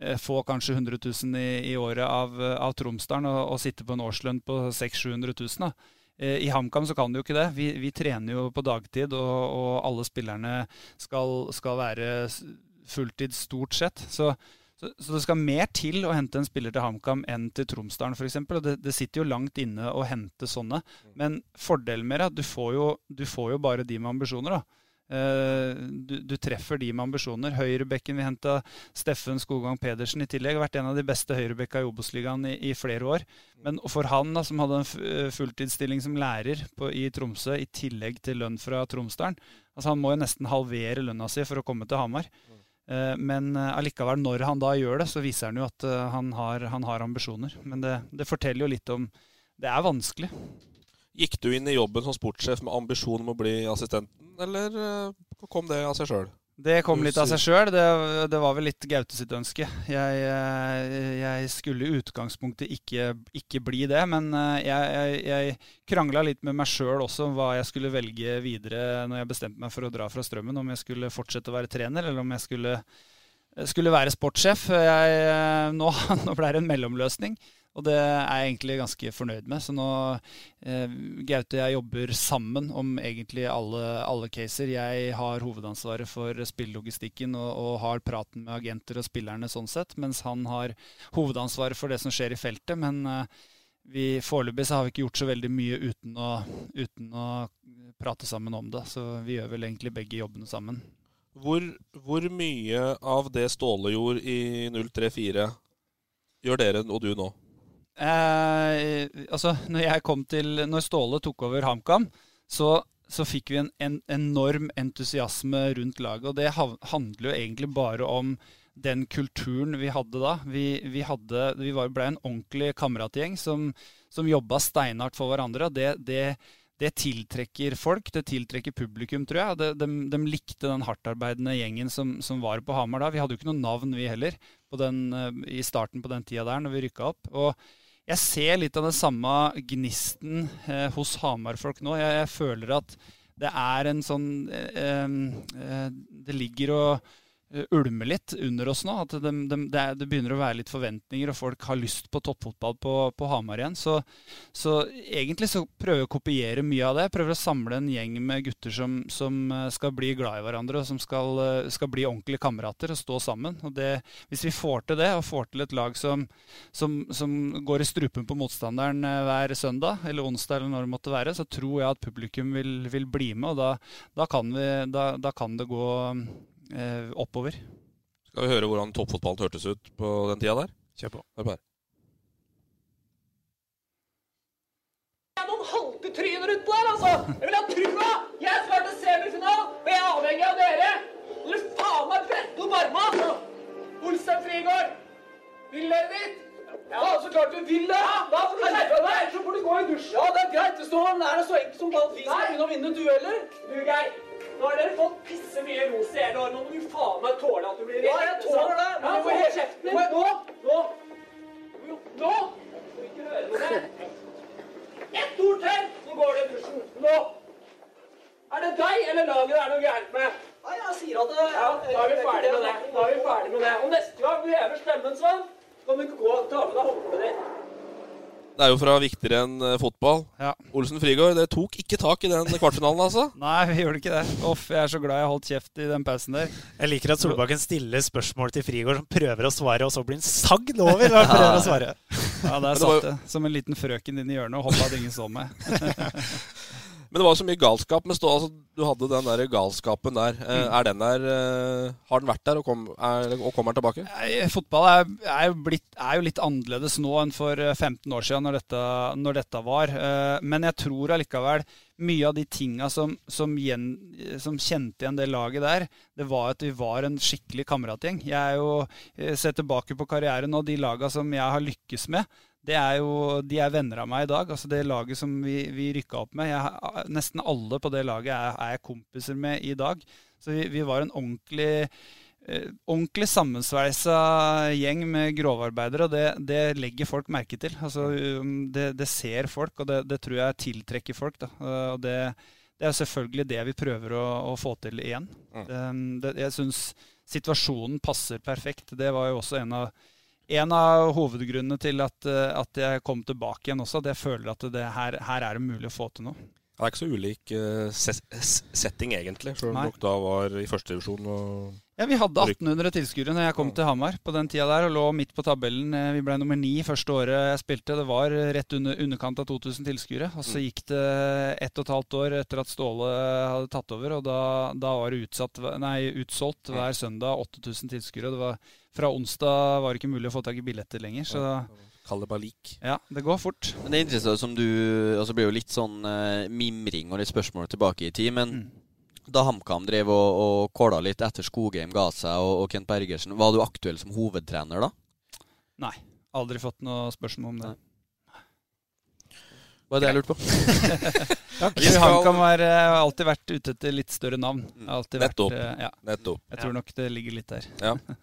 eh, få kanskje 100 000 i, i året av, av Tromsdalen og, og, sitte på en årslønn på 600 000-700 000. da. Eh, I HamKam så kan du jo ikke det. Vi, vi trener jo på dagtid, og, og alle spillerne skal, skal, være fulltid stort sett. Så, så, så, det skal mer til å hente en spiller til HamKam enn til Tromsdalen f.eks. Det, det sitter jo langt inne å hente sånne. Men fordelen med det er at du får jo, du får jo bare de med ambisjoner. da. Eh, du, du, treffer de med ambisjoner. Høyrebekken vi henta Steffen Skogvang Pedersen i tillegg. Har vært en av de beste høyrebekka i Obos-ligaen i, i, flere år. Men for han, da, som hadde en eh, fulltidsstilling som lærer på, i Tromsø, i tillegg til lønn fra Tromsdalen altså Han må jo nesten halvere lønna si for å komme til Hamar. Eh, men allikevel, når han da gjør det, så viser han jo at han har, han har ambisjoner. Men det, det forteller jo litt om Det er vanskelig. Gikk du inn i jobben som sportssjef med ambisjon om å bli assistenten, eller eh, kom det av seg sjøl? Det kom litt av seg sjøl. Det, det, var vel litt Gaute sitt ønske. Jeg, eh, jeg, skulle i utgangspunktet ikke, ikke bli det, men eh, jeg, jeg, jeg krangla litt med meg sjøl også om hva jeg skulle velge videre når jeg bestemte meg for å dra fra Strømmen. Om jeg skulle fortsette å være trener, eller om jeg skulle, skulle være sportssjef. nå, nå ble det en mellomløsning. Og det er jeg egentlig ganske fornøyd med. Så nå eh, Gaute og jeg jobber sammen om egentlig alle, alle, caser. Jeg har hovedansvaret for spillelogistikken og, og, har praten med agenter og spillerne sånn sett, mens han har hovedansvaret for det som skjer i feltet. Men eh, foreløpig så har vi ikke gjort så veldig mye uten å, uten å prate sammen om det. Så vi gjør vel egentlig begge jobbene sammen. Hvor, hvor mye av det Ståle gjorde i 034 gjør dere og du nå? Eh, altså, når jeg kom til Når Ståle tok over HamKam, så, så fikk vi en, en, enorm entusiasme rundt laget. Og det handler jo egentlig bare om den kulturen vi hadde da. Vi, vi, hadde, vi ble en ordentlig kameratgjeng som, som jobba steinhardt for hverandre. og det, det det tiltrekker folk, det tiltrekker publikum, tror jeg. De, de, de likte den hardtarbeidende gjengen som, som, var på Hamar da. Vi hadde jo ikke noe navn, vi heller, den, eh, i starten på den tida der, når vi rykka opp. Og jeg ser litt av den samme gnisten eh, hos Hamar-folk nå. Jeg, jeg, føler at det er en sånn eh, eh, Det ligger og ulmer litt under oss nå. At de, det, det, begynner å være litt forventninger, og folk har lyst på toppfotball på, på Hamar igjen. Så, så, egentlig så prøver jeg å kopiere mye av det. Prøver å samle en gjeng med gutter som, som eh, skal bli glad i hverandre, og som skal, eh, skal, bli ordentlige kamerater og stå sammen. Og det, hvis vi får til det, og får til et lag som, som, som går i strupen på motstanderen hver søndag eller onsdag, eller når det måtte være, så tror jeg at publikum vil, vil bli med. Og da, da, kan vi, da, da kan det gå eh, oppover. Skal vi høre hvordan toppfotballen hørtes ut på den tida der? Kjør på. Hør på her. Det er noen haltetryner utpå her, altså! Jeg vil ha trua! Jeg skal til semifinal, og jeg er avhengig av dere! Dere faen meg brette opp armene, Altså. Olsen Frigård! Vil dere dit? Ja, så klart du vil det! Da får du skjerpe deg, så får du gå i dusjen. Ja, det er greit. Det står er så enkelt som at vi skal begynne å vinne dueller. Du, Geir. Nå har dere fått pisse mye ros i hele år. Nå må du faen meg tåle at du blir redd. Ja, jeg tåler det. Men du må holde kjeften din. Nå! Nå! Nå! Du vil ikke høre på det. Ett ord til, så går det i dusjen. Nå! Er det deg eller laget det er noe gærent med? Nei, jeg sier at det Ja, da er vi ferdig med det. Da er vi ferdig med det. Og neste gang du hever stemmen sånn, kan du ikke gå og ta med deg håndkleet ditt. Det er jo fra viktigere enn fotball. fotball. Olsen Frigård, det tok ikke tak i den kvartfinalen, altså. Nei, vi gjorde ikke det. Uff, jeg er så glad jeg holdt kjeft i den pausen der. Jeg liker at Solbakken stiller spørsmål til Frigård som prøver å svare, og så blir han sagd over når han prøver å svare. Ja, der satt det. Som en liten frøken inn i hjørnet og håpa at ingen så meg. Men det var så mye galskap med stå, altså, Du hadde den der galskapen der. Eh, Mm. Er den der eh, Har den vært der, og, kom, er, og kommer den tilbake? Nei, Fotball er, er, jo blitt, er jo litt annerledes nå enn for eh, 15 år siden, når dette, når dette var. Eh, Men jeg tror allikevel mye av de tinga som, som, gjen, som kjente igjen det laget der, det var at vi var en skikkelig kameratgjeng. Jeg er jo, eh, ser tilbake på karrieren og de laga som jeg har lykkes med. Det er jo, De er venner av meg i dag. altså Det laget som vi, vi rykka opp med. Jeg, nesten alle på det laget er, er jeg kompiser med i dag. Så vi, vi var en ordentlig eh, ordentlig sammensveisa gjeng med grovarbeidere, og det, det legger folk merke til. Altså, um, det, det ser folk, og det, det tror jeg tiltrekker folk. Da. Og det, det er selvfølgelig det vi prøver å, å få til igjen. Det, det, jeg syns situasjonen passer perfekt. Det var jo også en av, en av hovedgrunnene til at, uh, at jeg kom tilbake igjen også. At jeg føler at det her, her er det mulig å få til noe. Det er ikke så ulik eh, setting, egentlig. Selv om dere da var i førstedivisjon. Og... Ja, Vi hadde 1800 tilskuere når jeg kom til Hamar på den tida der, og lå midt på tabellen. Eh, Vi ble nummer ni første året jeg spilte. Det var rett under underkant av 2000 tilskuere. Og så gikk det ett og et halvt år etter at Ståle hadde tatt over, og da, da var det utsatt, nei, utsolgt hver søndag 8000 tilskuere. Fra onsdag var det ikke mulig å få tak i billetter lenger. Så Kall det bare lik. ja, det går fort. Men det er interessant som du altså Det blir jo litt sånn eh, mimring og litt spørsmål tilbake i tid. Men da HamKam drev og, og kåla litt etter Skogheim ga seg og, og Kent Bergersen, var du aktuell som hovedtrener da? Nei. Aldri fått noe spørsmål om det. Var det jeg lurte på? Takk. Skal- HamKam har eh, alltid vært ute etter litt større navn. Har Alltid vært, Nettopp. eh, ja. Nettopp. Jeg tror nok det ligger litt der. Ja.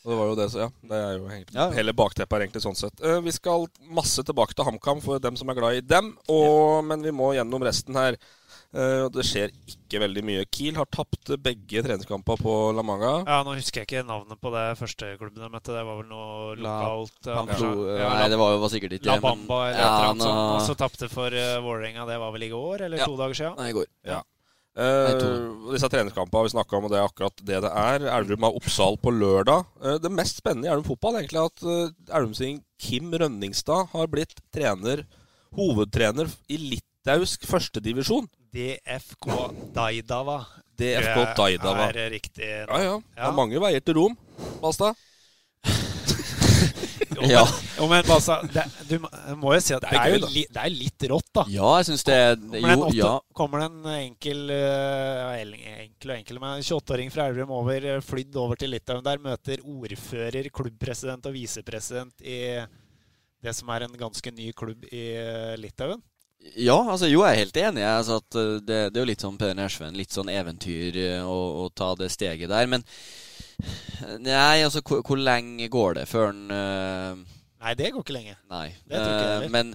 Og det var jo det, så ja. Det er jo egentlig Ja. Hele bakteppet er egentlig sånn sett. Eh, vi skal masse tilbake til HamKam for dem som er glad i dem, og, men vi må gjennom resten her. Eh, det skjer ikke veldig mye. Kiel har tapt begge treningskamper på La Manga. Ja, Nå husker jeg ikke navnet på det første klubben de møtte. Det var vel noe lokalt La, Pamplo- ja, Nei, det var jo var sikkert ikke La Bamba eller Ja, nå- sånt. Og så tapte for uh, Vålerenga. Det var vel i går, eller Ja. to dager siden? Nei, i går. Ja. Uh, disse treningskampene vi snakka om, og det er akkurat det det er. Elverum har Oppsal på lørdag. Uh, det mest spennende i Elverum fotball er egentlig at uh, Elverum-sing Kim Rønningstad har blitt trener, hovedtrener i litauisk førstedivisjon. DFK Daidava. DFK Daidava. Det. Er riktig. Ja, ja. Det er mange veier til Rom, Basta. Jo, men, jo, men altså, det, du må- jo si at det er jo li, det er litt rått, da. Ja, jeg syns det er Kommer Jo, åtte, ja. kommer det en enkel eh, Enkel og enkel men 28-åring fra Elverum over, eh, flydd over til Litauen der, møter ordfører, klubbpresident og visepresident i det som er en ganske ny klubb i eh, Litauen. Ja, altså jo, jeg er helt enig. jeg, Altså, at uh, det, det er jo litt sånn Per Nesven, litt sånn eventyr uh, å, å ta det steget der. Men nei, altså hvor, hvor lenge går det før han uh, Nei, det går ikke lenge. Nei. Det tror ikke jeg Eh, men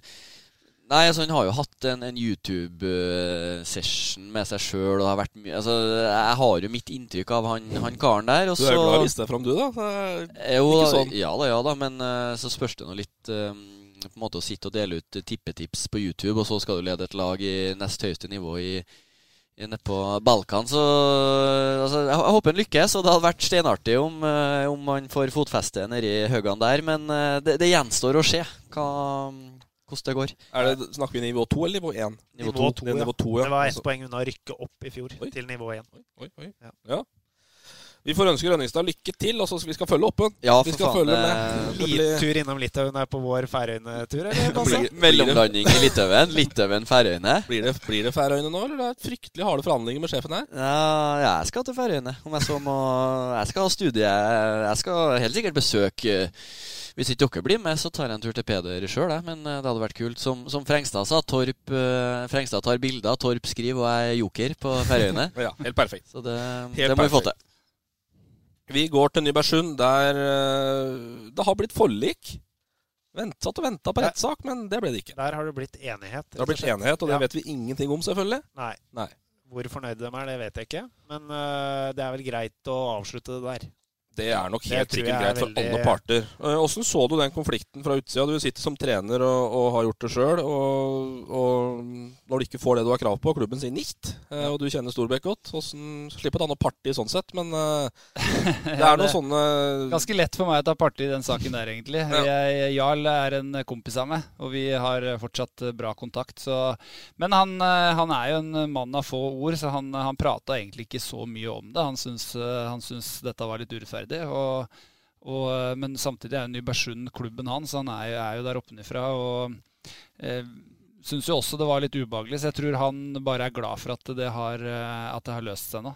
Nei, altså Han har jo hatt en, en YouTube-session med seg sjøl. Og har vært mye altså, Jeg har jo mitt inntrykk av han, han karen der. Og Du er så, glad i å vise deg fram, du, da? Jo, ikke sånn. Ja da, ja da. Men eh, så spørs det nå litt eh, på en måte å sitte og dele ut tippetips på YouTube, og så skal du lede et lag i nest høyeste nivå i, nede på Balkan. Så altså, jeg, jeg håper han lykkes, og det hadde vært steinartig om, eh, om han får fotfeste nedi Høgan der. Men eh, det, det gjenstår å se hva, hvordan det går. Er det, snakker vi nivå 2 eller nivå 1? Nivå Nivå to. to, Det er ja. nivå 2 ja. Det var ett Altså- poeng unna å rykke opp i fjor, til nivå 1. Oi, oi. Ja. Ja. Vi får ønske Rønningstad lykke til, og så vi skal følge opp Ja, Ja, vi for skal faen, følge eh, med. Blir- tur innom Litauen er på vår Færøyene-tur, eller? Mellomlanding i Litauen. Litauen, Færøyene. Blir det, blir det Færøyene nå, eller det er fryktelig harde forhandlinger med sjefen her? Ja, jeg skal til Færøyene. Om jeg så må Jeg skal ha studie Jeg skal helt sikkert besøke Hvis ikke dere blir med, så tar jeg en tur til Peder sjøl, men eh, det hadde vært kult. Som, som Frengstad sa, Torp, Frengstad tar bilder, Torp skriver, og jeg er joker på Færøyene. ja, helt perfekt. Så det, det må vi få til. Vi går til Nybergsund, der uh, det har blitt forlik. Ventet og venta på rettssak, men det ble det ikke. Der har det blitt enighet. Det har blitt enighet, og det Ja. vet vi ingenting om, selvfølgelig. Nei. Nei. Hvor fornøyde de er, det vet jeg ikke. Men uh, det er vel greit å avslutte det der. Det er nok helt sikkert er greit for veldig- alle parter. Eh, Åssen så du den konflikten fra utsida? Du sitter som trener og, og har gjort det sjøl. Og, og når du ikke får det du har krav på, klubben sier nicht, eh, og du kjenner Storbekk godt Åssen Slipper å ta noe parti sånn sett, men uh, det er noe sånne Ganske lett for meg å ta parti i den saken der, egentlig. Jeg, Jarl er en kompis av meg, og vi har fortsatt bra kontakt. Så. Men han, han er jo en mann av få ord, så han, han prata egentlig ikke så mye om det. Han syns, han syns dette var litt urettferdig. Og, og, eh, men samtidig er jo Nybergsund klubben hans. Han er, jo- er jo der oppenifra. Og eh, syns jo også det var litt ubehagelig, så jeg tror han bare er glad for at det har, eh, at det har løst seg nå.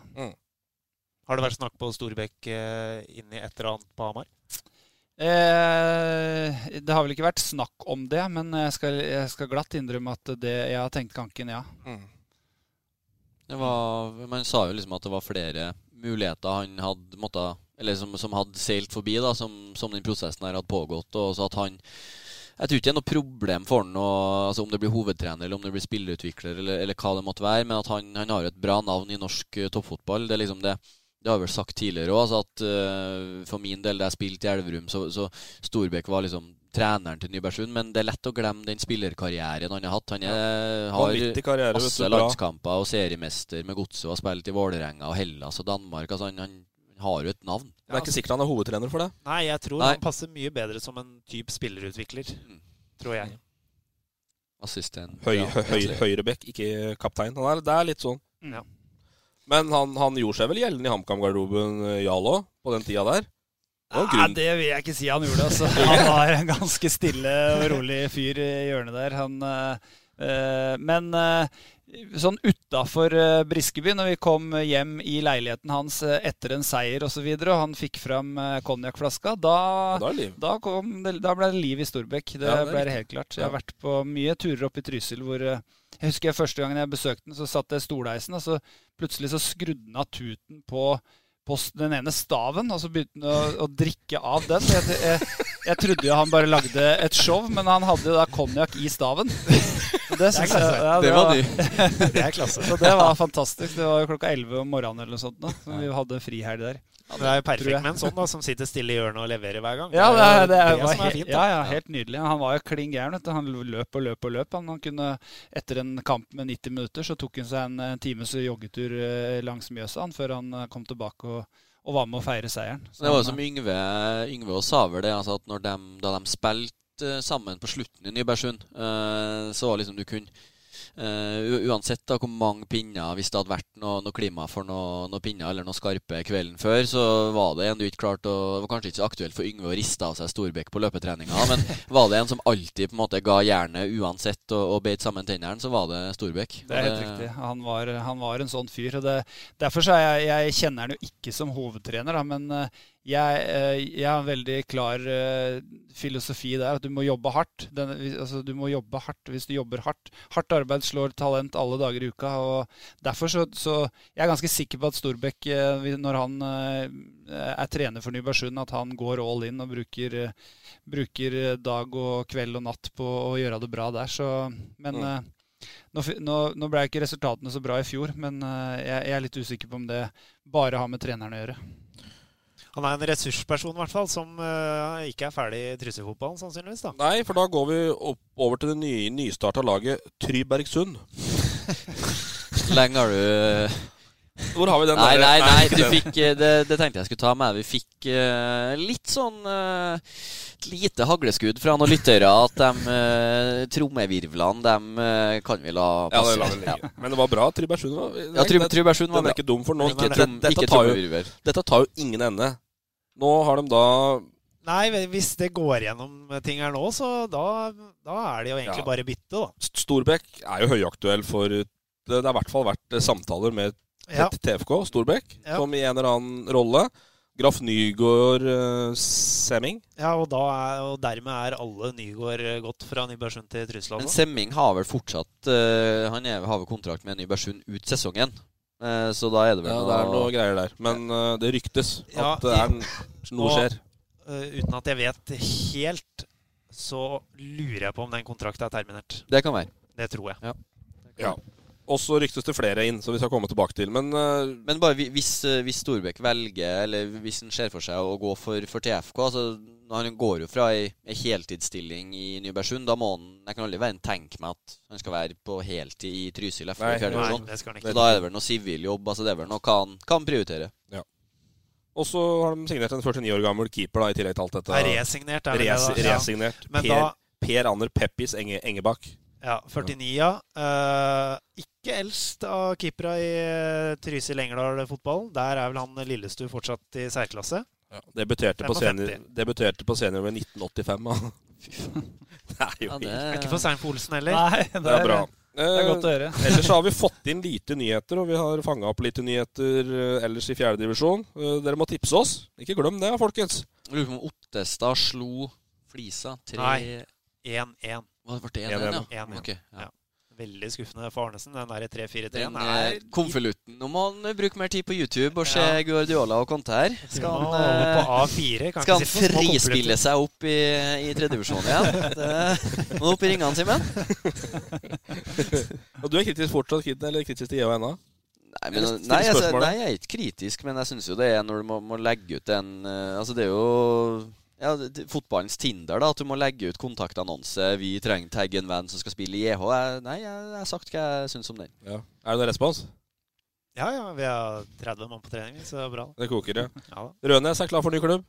Har det vært snakk på Storbekk uh, inn i et eller annet på Hamar? Eh, det har vel ikke vært snakk om det, men jeg skal, jeg skal glatt innrømme at det, jeg har tenkt tanken, ja. Det var, man sa jo liksom at det var flere muligheter han hadde måttet, eller som, som hadde seilt forbi, da, som, som den prosessen her hadde pågått. Og så at han Jeg tror ikke det er noe problem for han å, altså om det blir hovedtrener eller om det blir spillerutvikler eller, eller hva det måtte være, men at han, han har et bra navn i norsk eh, toppfotball. Det er liksom det det har jeg vel sagt tidligere òg, altså at uh, for min del da jeg spilte i Elverum, så, så Storbekk var liksom treneren til Nybergsund, men det er lett å glemme den spillerkarrieren han har hatt. Han er, har karriere, masse landskamper og seriemester med Godset og har spilt i Vålerenga og Hellas og Danmark. Altså han, han har jo et navn. Det er ikke sikkert han er hovedtrener for det. Nei, jeg tror Nei. han passer mye bedre som en type spillerutvikler. Tror jeg. Assistent. Høy, høy. Høyrebekk, ikke kaptein. Han er, det er litt sånn. Ja. Men han, han gjorde seg vel gjeldende i HamKam-garderoben, eh, Jarl òg, på den tida der? Det Nei, det vil jeg ikke si han gjorde. Altså. Han var en ganske stille og rolig fyr i hjørnet der. Han, eh, eh, men eh, sånn utafor uh, Briskeby, når vi kom hjem i leiligheten hans eh, etter en seier osv., og, så videre, og han fikk fram uh, konjakkflaska, da, liv. da, det, da ble det liv i Storbekk. Det, Ja, det ble det helt klart. Jeg har vært på mye turer opp i Trysil hvor eh, Jeg husker jeg første gangen jeg besøkte den, så satt jeg i stolheisen, og så plutselig så skrudde han av tuten på på den ene staven, og så begynte han å, å drikke av den. Jeg, jeg, jeg trodde jo han bare lagde et show, men han hadde jo da konjakk i staven. Det, synes jeg, ja, Det var ny. Det er klasse. Så det var fantastisk. Det var jo klokka 11 om morgenen eller noe sånt. Da, så vi hadde frihelg der. Det er jo perfekt med en sånn da, som sitter stille i hjørnet og leverer hver gang. Ja, det, er, det, er, det var er fint. ja, ja, helt nydelig. Han var jo klin gæren. Han løp og løp og løp. Han, han kunne, etter en kamp med 90 minutter så tok han seg en, eh, times joggetur eh, langs Mjøsa før han eh, kom tilbake og, og var med å feire seieren. Så Det var jo som Yngve, Yngve og Saver det, altså at når de, da de spilte eh, sammen på slutten i Nybergsund, eh, så var liksom du kunne eh, u- uansett da hvor mange pinner, hvis det hadde vært noe, noe klima for noen noe pinner eller noe skarpe kvelden før, så var det en du ikke klarte å Det var kanskje ikke så aktuelt for Yngve å riste av seg Storbekk på løpetreninga, men var det en som alltid på en måte ga jernet uansett og, og beit sammen tennene, så var det Storbekk. Det er helt riktig. Han var, han var en sånn fyr. og det, Derfor så er jeg, jeg kjenner han jo ikke som hovedtrener, da, men eh, jeg, eh, jeg har en veldig klar eh, filosofi der at du må jobbe hardt. Den, altså, du må jobbe hardt hvis du jobber hardt. Hardt arbeid slår talent alle dager i uka. og Derfor så, så jeg er ganske sikker på at Storbekk, eh, når han er trener for Nybergsund, at han går all in og bruker, bruker dag og kveld og natt på å gjøre det bra der. Så, men Mm. nå, nå, nå ble ikke resultatene så bra i fjor, men jeg, jeg er litt usikker på om det bare har med treneren å gjøre. Han er en ressursperson, i hvert fall, som uh, ikke er ferdig i Trysil-fotballen, sannsynligvis. da. Nei, for da går vi opp, over til det nye, nystarta laget Trybergsund. Lenge har du Hvor har vi den Nei, der- nei, nei, nei du fikk eh, det, det tenkte jeg skulle ta med. Vi fikk uh, litt sånn eh, et lite hagleskudd fra noen lyttere at de uh, trommevirvlene, dem uh, kan vi la Ja, passe. det la vi ligge. Men det var bra. Trybergsund var Ja, Try- Trybergsund var Den er ikke dum for noen. Ikke Dette- dette tar jo- Dette tar jo ingen ende. Nå har de da Nei, hvis det går gjennom ting her nå, så da, da er det jo egentlig Ja. bare bytte, da. Storbekk er jo høyaktuell for Det det har i hvert fall vært eh, samtaler med Ja. TFK Storbekk, Ja. som i en eller annen rolle. Graf Nygård, uh, Semming. Ja, og, da er, og dermed er alle Nygård gått fra Nybergsund til Trusland. Men altså. Semming har vel fortsatt uh, Han er, har vel kontrakt med Nybergsund ut sesongen. Eh, så da er det vel Ja, det er noe greier der. Men uh, det ryktes Ja, at det er noe og, skjer. eh, uten at jeg vet helt, så lurer jeg på om den kontrakten er terminert. Det kan være. Det tror jeg. Ja. Ja. Og så ryktes det flere inn, som vi skal komme tilbake til. Men uh, Men bare hvis, hvis Storbekk velger, eller hvis han ser for seg å gå for, for TFK altså, Han går jo fra ei, ei heltidsstilling i Nybergsund. Da må han Jeg kan aldri være en tenke meg at han skal være på heltid i Trysil FK det. Så da er det vel noe siviljobb. Altså det er vel noe han kan prioritere. Og så har de signert en 49 år gammel keeper da, i tillegg til alt dette. Nei, resignert, er det Res, da? Ja. Resignert. Men Per, da- per Ander Peppis Enge, Engebakk. Ja, 49, ja. Uh, ikke eldst av keepera i uh, Trysil Engerdal fotball. Der er vel han Lillestu fortsatt i særklasse. Ja, debuterte, på senior, debuterte på senior ved 1985. da. Det er jo Ja, det- Er ikke for seint for Olsen heller. Nei, det, Det er bra. det er godt å høre. Eh, ellers så har vi fått inn lite nyheter, og vi har fanga opp lite nyheter eh, ellers i fjerdedivisjon. Uh, dere må tipse oss. Ikke glem det, folkens. Lurer på om Ottestad slo Flisa 3-1-1. Ble det? 1-1, 1-1, ja. 1-1. Ok, ja. Veldig skuffende for Arnesen. Den der 3-4-3-en Den er eh, konvolutten. Nå må han bruke mer tid på YouTube og se Ja. Guardiola og Conte her. Skal han, ja, eh, på A4. Skal han frispille seg opp i, i tredjevisjonen igjen? Det, må du opp i ringene, Simen? Og du er kritisk fortsatt, Kid, eller kritisk til EO ennå? Nei, men, nei, altså, nei, jeg er ikke kritisk, men jeg syns jo det er når du må, må legge ut en eh, Altså, det er jo ja, fotballens Tinder, da. At du må legge ut kontaktannonse. Vi trenger tagge en venn som skal spille i EH. Jeg, nei, jeg, har sagt hva jeg syns om den. Ja. Er det noen respons? Ja, ja. Vi har 30 mann på trening, så det er bra. Det koker, ja. Ja, Rønes er klar for ny klubb.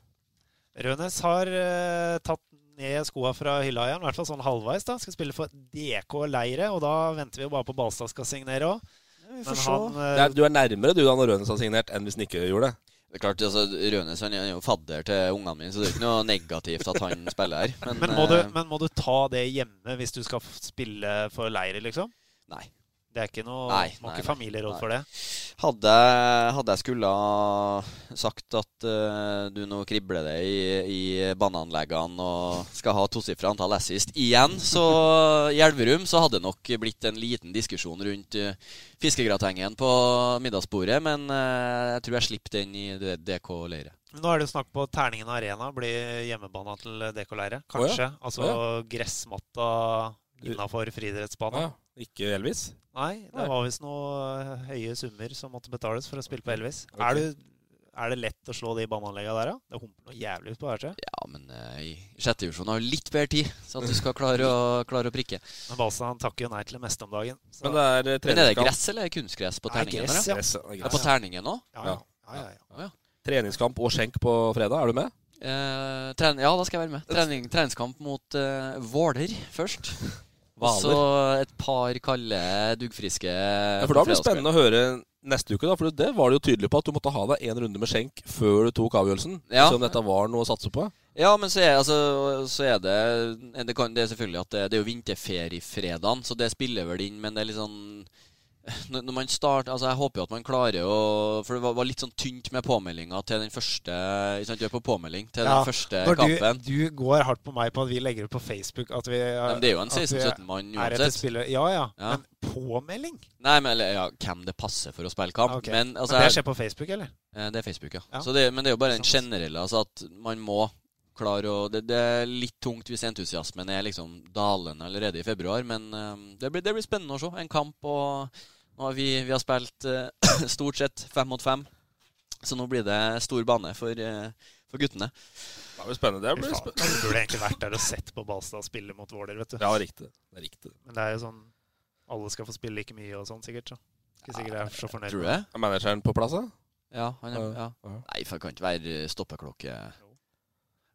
Rønes har uh, tatt ned skoa fra hylla igjen, i hvert fall sånn halvveis. da Skal spille for DK Leire, og da venter vi jo bare på Balstad skal signere òg. vi Men får han se. eh, er, du er nærmere du da når Rønes har signert, enn hvis han ikke gjorde det. Det er klart, altså, Rønes han er jo fadder til ungene mine, så det er ikke noe negativt at han spiller her. Men, Men må, du, eh, men må du ta det hjemme hvis du skal spille for Leire, liksom? Nei. Det er ikke noe Nei, Må ikke familieråd for det? Hadde, hadde jeg skulle ha sagt at uh, du nå kribler det i, i baneanleggene og skal ha tosifra antall assist igjen, så i Elverum så hadde det nok blitt en liten diskusjon rundt uh, fiskegratengen på middagsbordet, men uh, jeg tror jeg slipper den i DK-leiret. Nå er det jo snakk på Terningen Arena blir hjemmebana til DK Leire. Oh, ja. Kanskje. Altså ja. gressmatta innafor friidrettsbanen. Ja, ikke Elvis? Nei, det var visst noe eh, høye summer som måtte betales for å spille på Elvis. Okay. Er, du, er det lett å slå de baneanleggene der, da? Det humper noe jævlig ut på hvert tror. Ja, men uh, i sjette divisjon har du litt bedre tid, så at du skal klare å, klare å prikke. Men Balstad han takker jo nei til det meste om dagen. Så. Men det er eh, Men er det gress eller kunstgress på Nei, terningen? gress, ja. Gress, ja, Ja, gress. på terningen òg? ja, ja. ja, ja, ja. Treningskamp og skjenk på fredag. Er du med? Eh, ja, da skal jeg være med. Trening, treningskamp mot eh, Våler først. Og så et par kalde, duggfriske Ja, for da blir det spennende å høre neste uke, da. For det var det jo tydelig på at du måtte ha deg en runde med skjenk før du tok avgjørelsen. Ja. Så om dette var noe å satse på. Ja, men så er, altså, så er det det, kan, det er selvfølgelig at det, det er jo vinterferiefredagen, så det spiller vel inn, men det er litt sånn når man starter, altså Jeg håper jo at man klarer å For det var, var litt sånn tynt med påmeldinga til den første sant, på påmelding til Ja, den første Når kampen. du, du går hardt på meg på at vi legger ut på Facebook at vi Men det er jo en 16-17 mann uansett. Ja, ja, Ja. Men påmelding? Nei, men eller, ja, hvem det passer for å spille kamp. Okay. Men, altså, men det skjer på Facebook, eller? Eh, Det er Facebook, ja. Ja. Så det, men det er jo bare den generelle. Altså at man må klare å det, det er litt tungt hvis entusiasmen er liksom dalende allerede i februar, men eh, det, blir, det blir spennende å se. En kamp og nå har vi, vi har spilt eh, stort sett fem mot fem, så nå blir det stor bane for, eh, for guttene. Det blir spennende. Det blir spennende. Du burde egentlig vært der og sett på Balstad spille mot Våler, vet du. Ja, riktig. Det er riktig. Men det er jo sånn Alle skal få spille like mye og sånn, sikkert. Så. Ikke sikkert jeg er så fornøyd. Tror du det? Er manageren på plass, da? Ja, han er, Ja. Nei, for det kan ikke være stoppeklokke.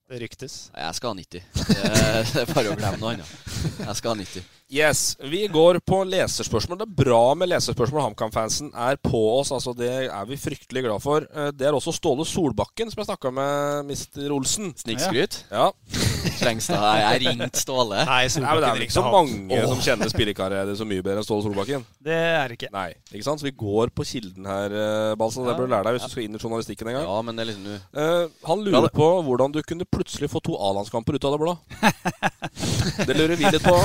Det ryktes. Jeg skal ha 90. Det, er bare å glemme noe annet. Jeg skal ha 90. Yes, Vi går på leserspørsmål. Det er bra med leserspørsmål. HamKam-fansen er på oss. altså Det er vi fryktelig glad for. Eh, Det er også Ståle Solbakken, som jeg snakka med Mr. Olsen. Snikskryt? Ja. Trengstad. Jeg har ringt Ståle. Nei, Solbakken Nei, men Det er vel ikke så mange som kjenner spillekarriere så mye bedre enn Ståle Solbakken? Det er det ikke. Nei, ikke sant? Så vi går på kilden her, eh, Balsa. Det bør du lære deg hvis du skal inn i journalistikken en gang. Ja, men det er liksom nå Eh, han lurer på hvordan du kunne plutselig få to A-landskamper ut av det blå. det lurer vi litt på.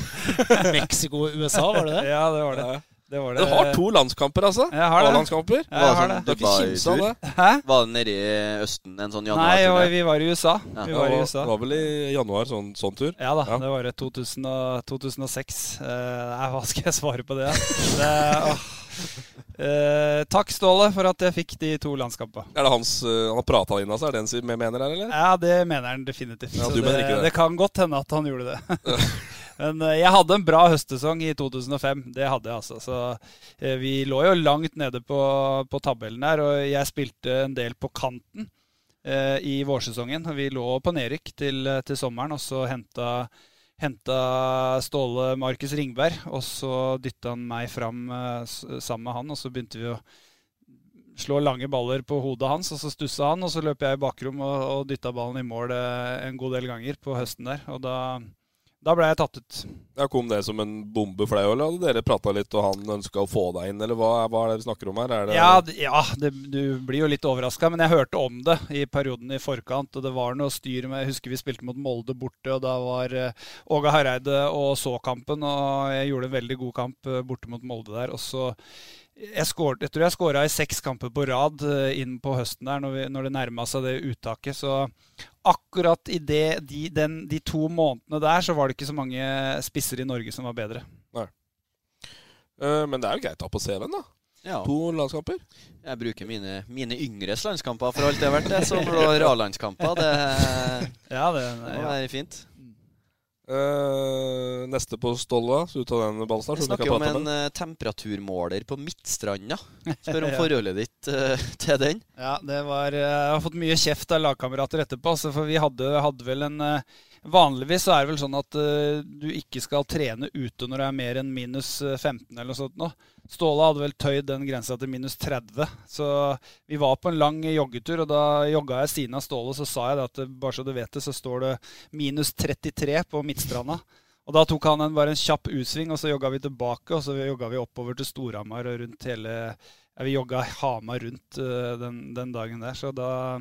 Mexico og USA, var det det? Ja, det var det. det, var Du har to landskamper, altså? Jeg har det. A-landskamper. Ja, jeg har det. Du har ikke kimsa det? Hæ? Var det nede i Østen en sånn Nei, januarturné? vi var i USA. Ja. Vi var i USA. Det var vel i januar sånn, sånn tur? Ja da, det var det 2000 og, 2006. Uh, nei, hva skal jeg svare på det? det åh. Eh, takk, Ståle, for at jeg fikk de to landskampene. Er det hans uh, Han har prata inn av seg? Er det en som mener her, eller? Ja, det mener han definitivt. Ja, det, det? det kan godt hende at han gjorde det. Men uh, jeg hadde en bra høstsesong i 2005. Det hadde jeg, altså. Så uh, vi lå jo langt nede på, på tabellen der, og jeg spilte en del på kanten i vårsesongen. Vi lå på nedrykk til, til sommeren, og så henta Henta Ståle Markus Ringberg, og så dytta han meg fram eh, sammen med han. Og så begynte vi å slå lange baller på hodet hans, og så stussa han. Og så løp jeg i bakrom og, og dytta ballen i mål eh, en god del ganger på høsten der. Og da, da ble jeg tatt ut. Ja, Kom det som en bombe for deg, eller hadde dere prata litt, og han ønska å få deg inn, eller hva, hva er det dere snakker om her? Er det Ja, ja det, du blir jo litt overraska, men jeg hørte om det i perioden i forkant. Og det var noe styr med Jeg husker vi spilte mot Molde borte, og da var eh, Åge Hareide og så kampen. Og jeg gjorde en veldig god kamp eh, borte mot Molde der. Og så jeg, skår, jeg tror jeg skåra i seks kamper på rad eh, inn på høsten der, når, vi, når det nærma seg det uttaket. Så akkurat i det, de, den, de to månedene der, så var det ikke så mange spisser i Norge som var bedre. Nei. Uh, men det er jo greit å ha på CV-en, da. Ja. To landskamper. Jeg bruker mine, mine yngres landskamper for alt det er verdt. det. Som A-landskamper, det, Ja, det, det må være fint. Eh, neste på Stolla. så du tar den ballen snart. Så snakker om en med. eh, temperaturmåler på Midtstranda. Spør om Ja. forholdet ditt uh, til den. Ja, det var Jeg har fått mye kjeft av lagkamerater etterpå. Altså, for vi hadde, hadde vel en eh, Vanligvis er det vel sånn at uh, du ikke skal trene ute når det er mer enn minus eh, 15 eller noe sånt. Nå. Ståle hadde vel tøyd den grensa til minus 30. Så vi var på en lang joggetur, og da jogga jeg siden av Ståle, så sa jeg det at eh, bare så du vet det, så står det minus 33 på Midtstranda. Og da tok han en, bare en kjapp utsving, og så jogga vi tilbake. Og så jogga vi oppover til Storhamar og rundt hele ja, Vi jogga Hamar rundt uh, den, den dagen der. Så da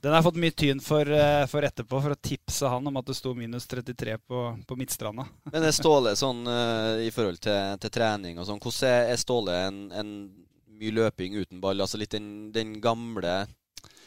Den har fått mye tyn for, eh, for etterpå, for å tipse han om at det sto minus 33 på, på Midtstranda. Men er Ståle sånn eh, i forhold til, til trening og sånn, hvordan er Ståle en, en mye løping uten ball? Altså litt den, den gamle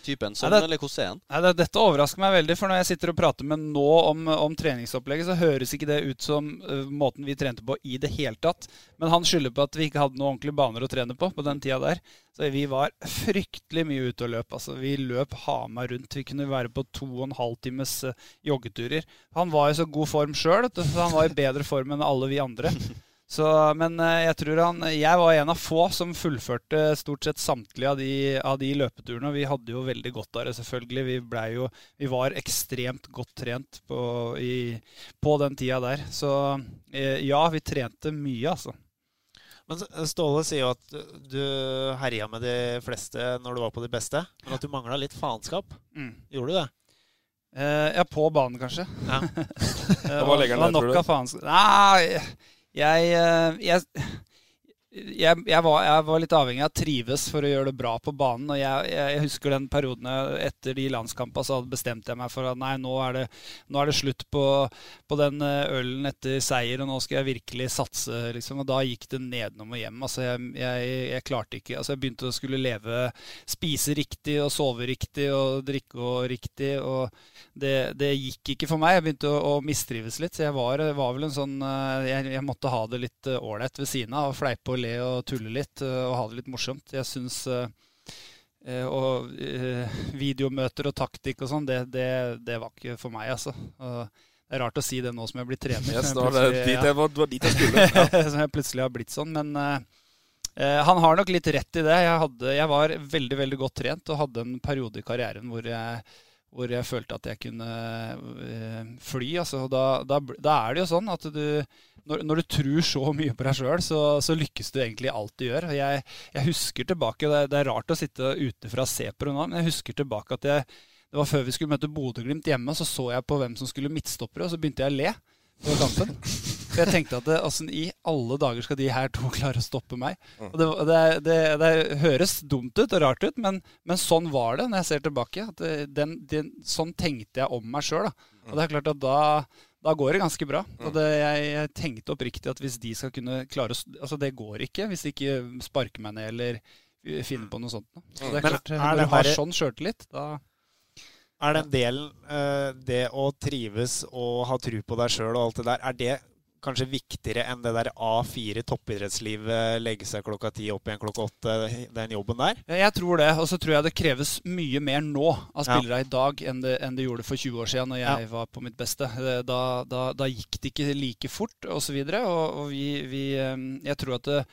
typen sånn, det- eller hvordan er han? Nei, det, Dette overrasker meg veldig, for når jeg sitter og prater med nå om, om treningsopplegget, så høres ikke det ut som uh, måten vi trente på i det hele tatt. Men han skylder på at vi ikke hadde noen ordentlige baner å trene på på den tida der. Så vi var fryktelig mye ute og løp. altså. Vi løp Hamar rundt. Vi kunne være på to og en halv times uh, joggeturer. Han var i så god form sjøl, så han var i bedre form enn alle vi andre. Så, men eh, jeg tror han Jeg var en av få som fullførte stort sett samtlige av de, av de løpeturene. Vi hadde jo veldig godt av det, selvfølgelig. Vi, jo, vi var ekstremt godt trent på, i, på den tida der. Så eh, ja, vi trente mye, altså. Men Ståle sier jo at du herja med de fleste når du var på de beste, men at du mangla litt faenskap. Mm. Gjorde du det? Eh, ja, på banen, kanskje. Ja. Eh, Hva legger den det var tror nok du? av faenskap Nei, jeg, eh, jeg, jeg, jeg, var, jeg var litt avhengig av å trives for å gjøre det bra på banen. Og jeg, jeg, husker den perioden etter de landskampene så bestemte jeg meg for at nei, nå er det, nå er det slutt på, på den eh, ølen etter seier, og nå skal jeg virkelig satse. Liksom. Og da gikk det nedenom og hjem. Altså, jeg, klarte ikke altså, Jeg begynte å skulle leve, spise riktig og sove riktig og drikke og riktig. og det, det gikk ikke for meg. Jeg begynte å, å mistrives litt. Så jeg var, var vel en sånn eh, jeg, måtte ha det litt ålreit ved siden av. og Fleipe og le og tulle litt eh, og ha det litt morsomt. Jeg syns eh, eh, og videomøter og taktikk og sånn, det, det, det var ikke for meg, altså. Og det er rart å si det nå som jeg blir trener. Yes, det var dit jeg var- det var dit jeg skulle. Ja. som jeg plutselig har blitt sånn. Men eh, eh, han har nok litt rett i det. Jeg, hadde, jeg var veldig veldig godt trent og hadde en periode i karrieren hvor jeg, hvor jeg følte at jeg kunne fly. Altså, da, da, da, er det jo sånn at du når, når du tror så mye på deg sjøl, så, så, lykkes du egentlig i alt du gjør. Jeg, jeg husker tilbake, det er, det er rart å sitte utenfra og se på det nå, men jeg husker tilbake at jeg, det var før vi skulle møte Bodø-Glimt hjemme, så så jeg på hvem som skulle midtstoppere, og så begynte jeg å le på kampen. For jeg tenkte at åssen i alle dager skal de her to klare å stoppe meg? Og det, det, det, det høres dumt ut og rart ut, men, men, sånn var det når jeg ser tilbake. Den, den, sånn tenkte jeg om meg sjøl. Og det er klart at da, da går det ganske bra. Og jeg, jeg, tenkte oppriktig at hvis de skal kunne klare å Altså, det går ikke hvis de ikke sparker meg ned eller finner på noe sånt. Så det er klart, Når du har sånn sjøltillit, da er den delen, eh, det å trives og ha tro på deg sjøl og alt det der, er det kanskje viktigere enn det der A4 toppidrettslivet, legge seg klokka ti, opp igjen klokka åtte, den jobben der? Jeg tror det. Og så tror jeg det kreves mye mer nå av spillere ja. i dag enn det, enn det, gjorde for 20 år siden, når jeg ja. var på mitt beste. Da, da, da, gikk det ikke like fort, osv. Og, så og, og vi, vi, eh, Jeg tror at det,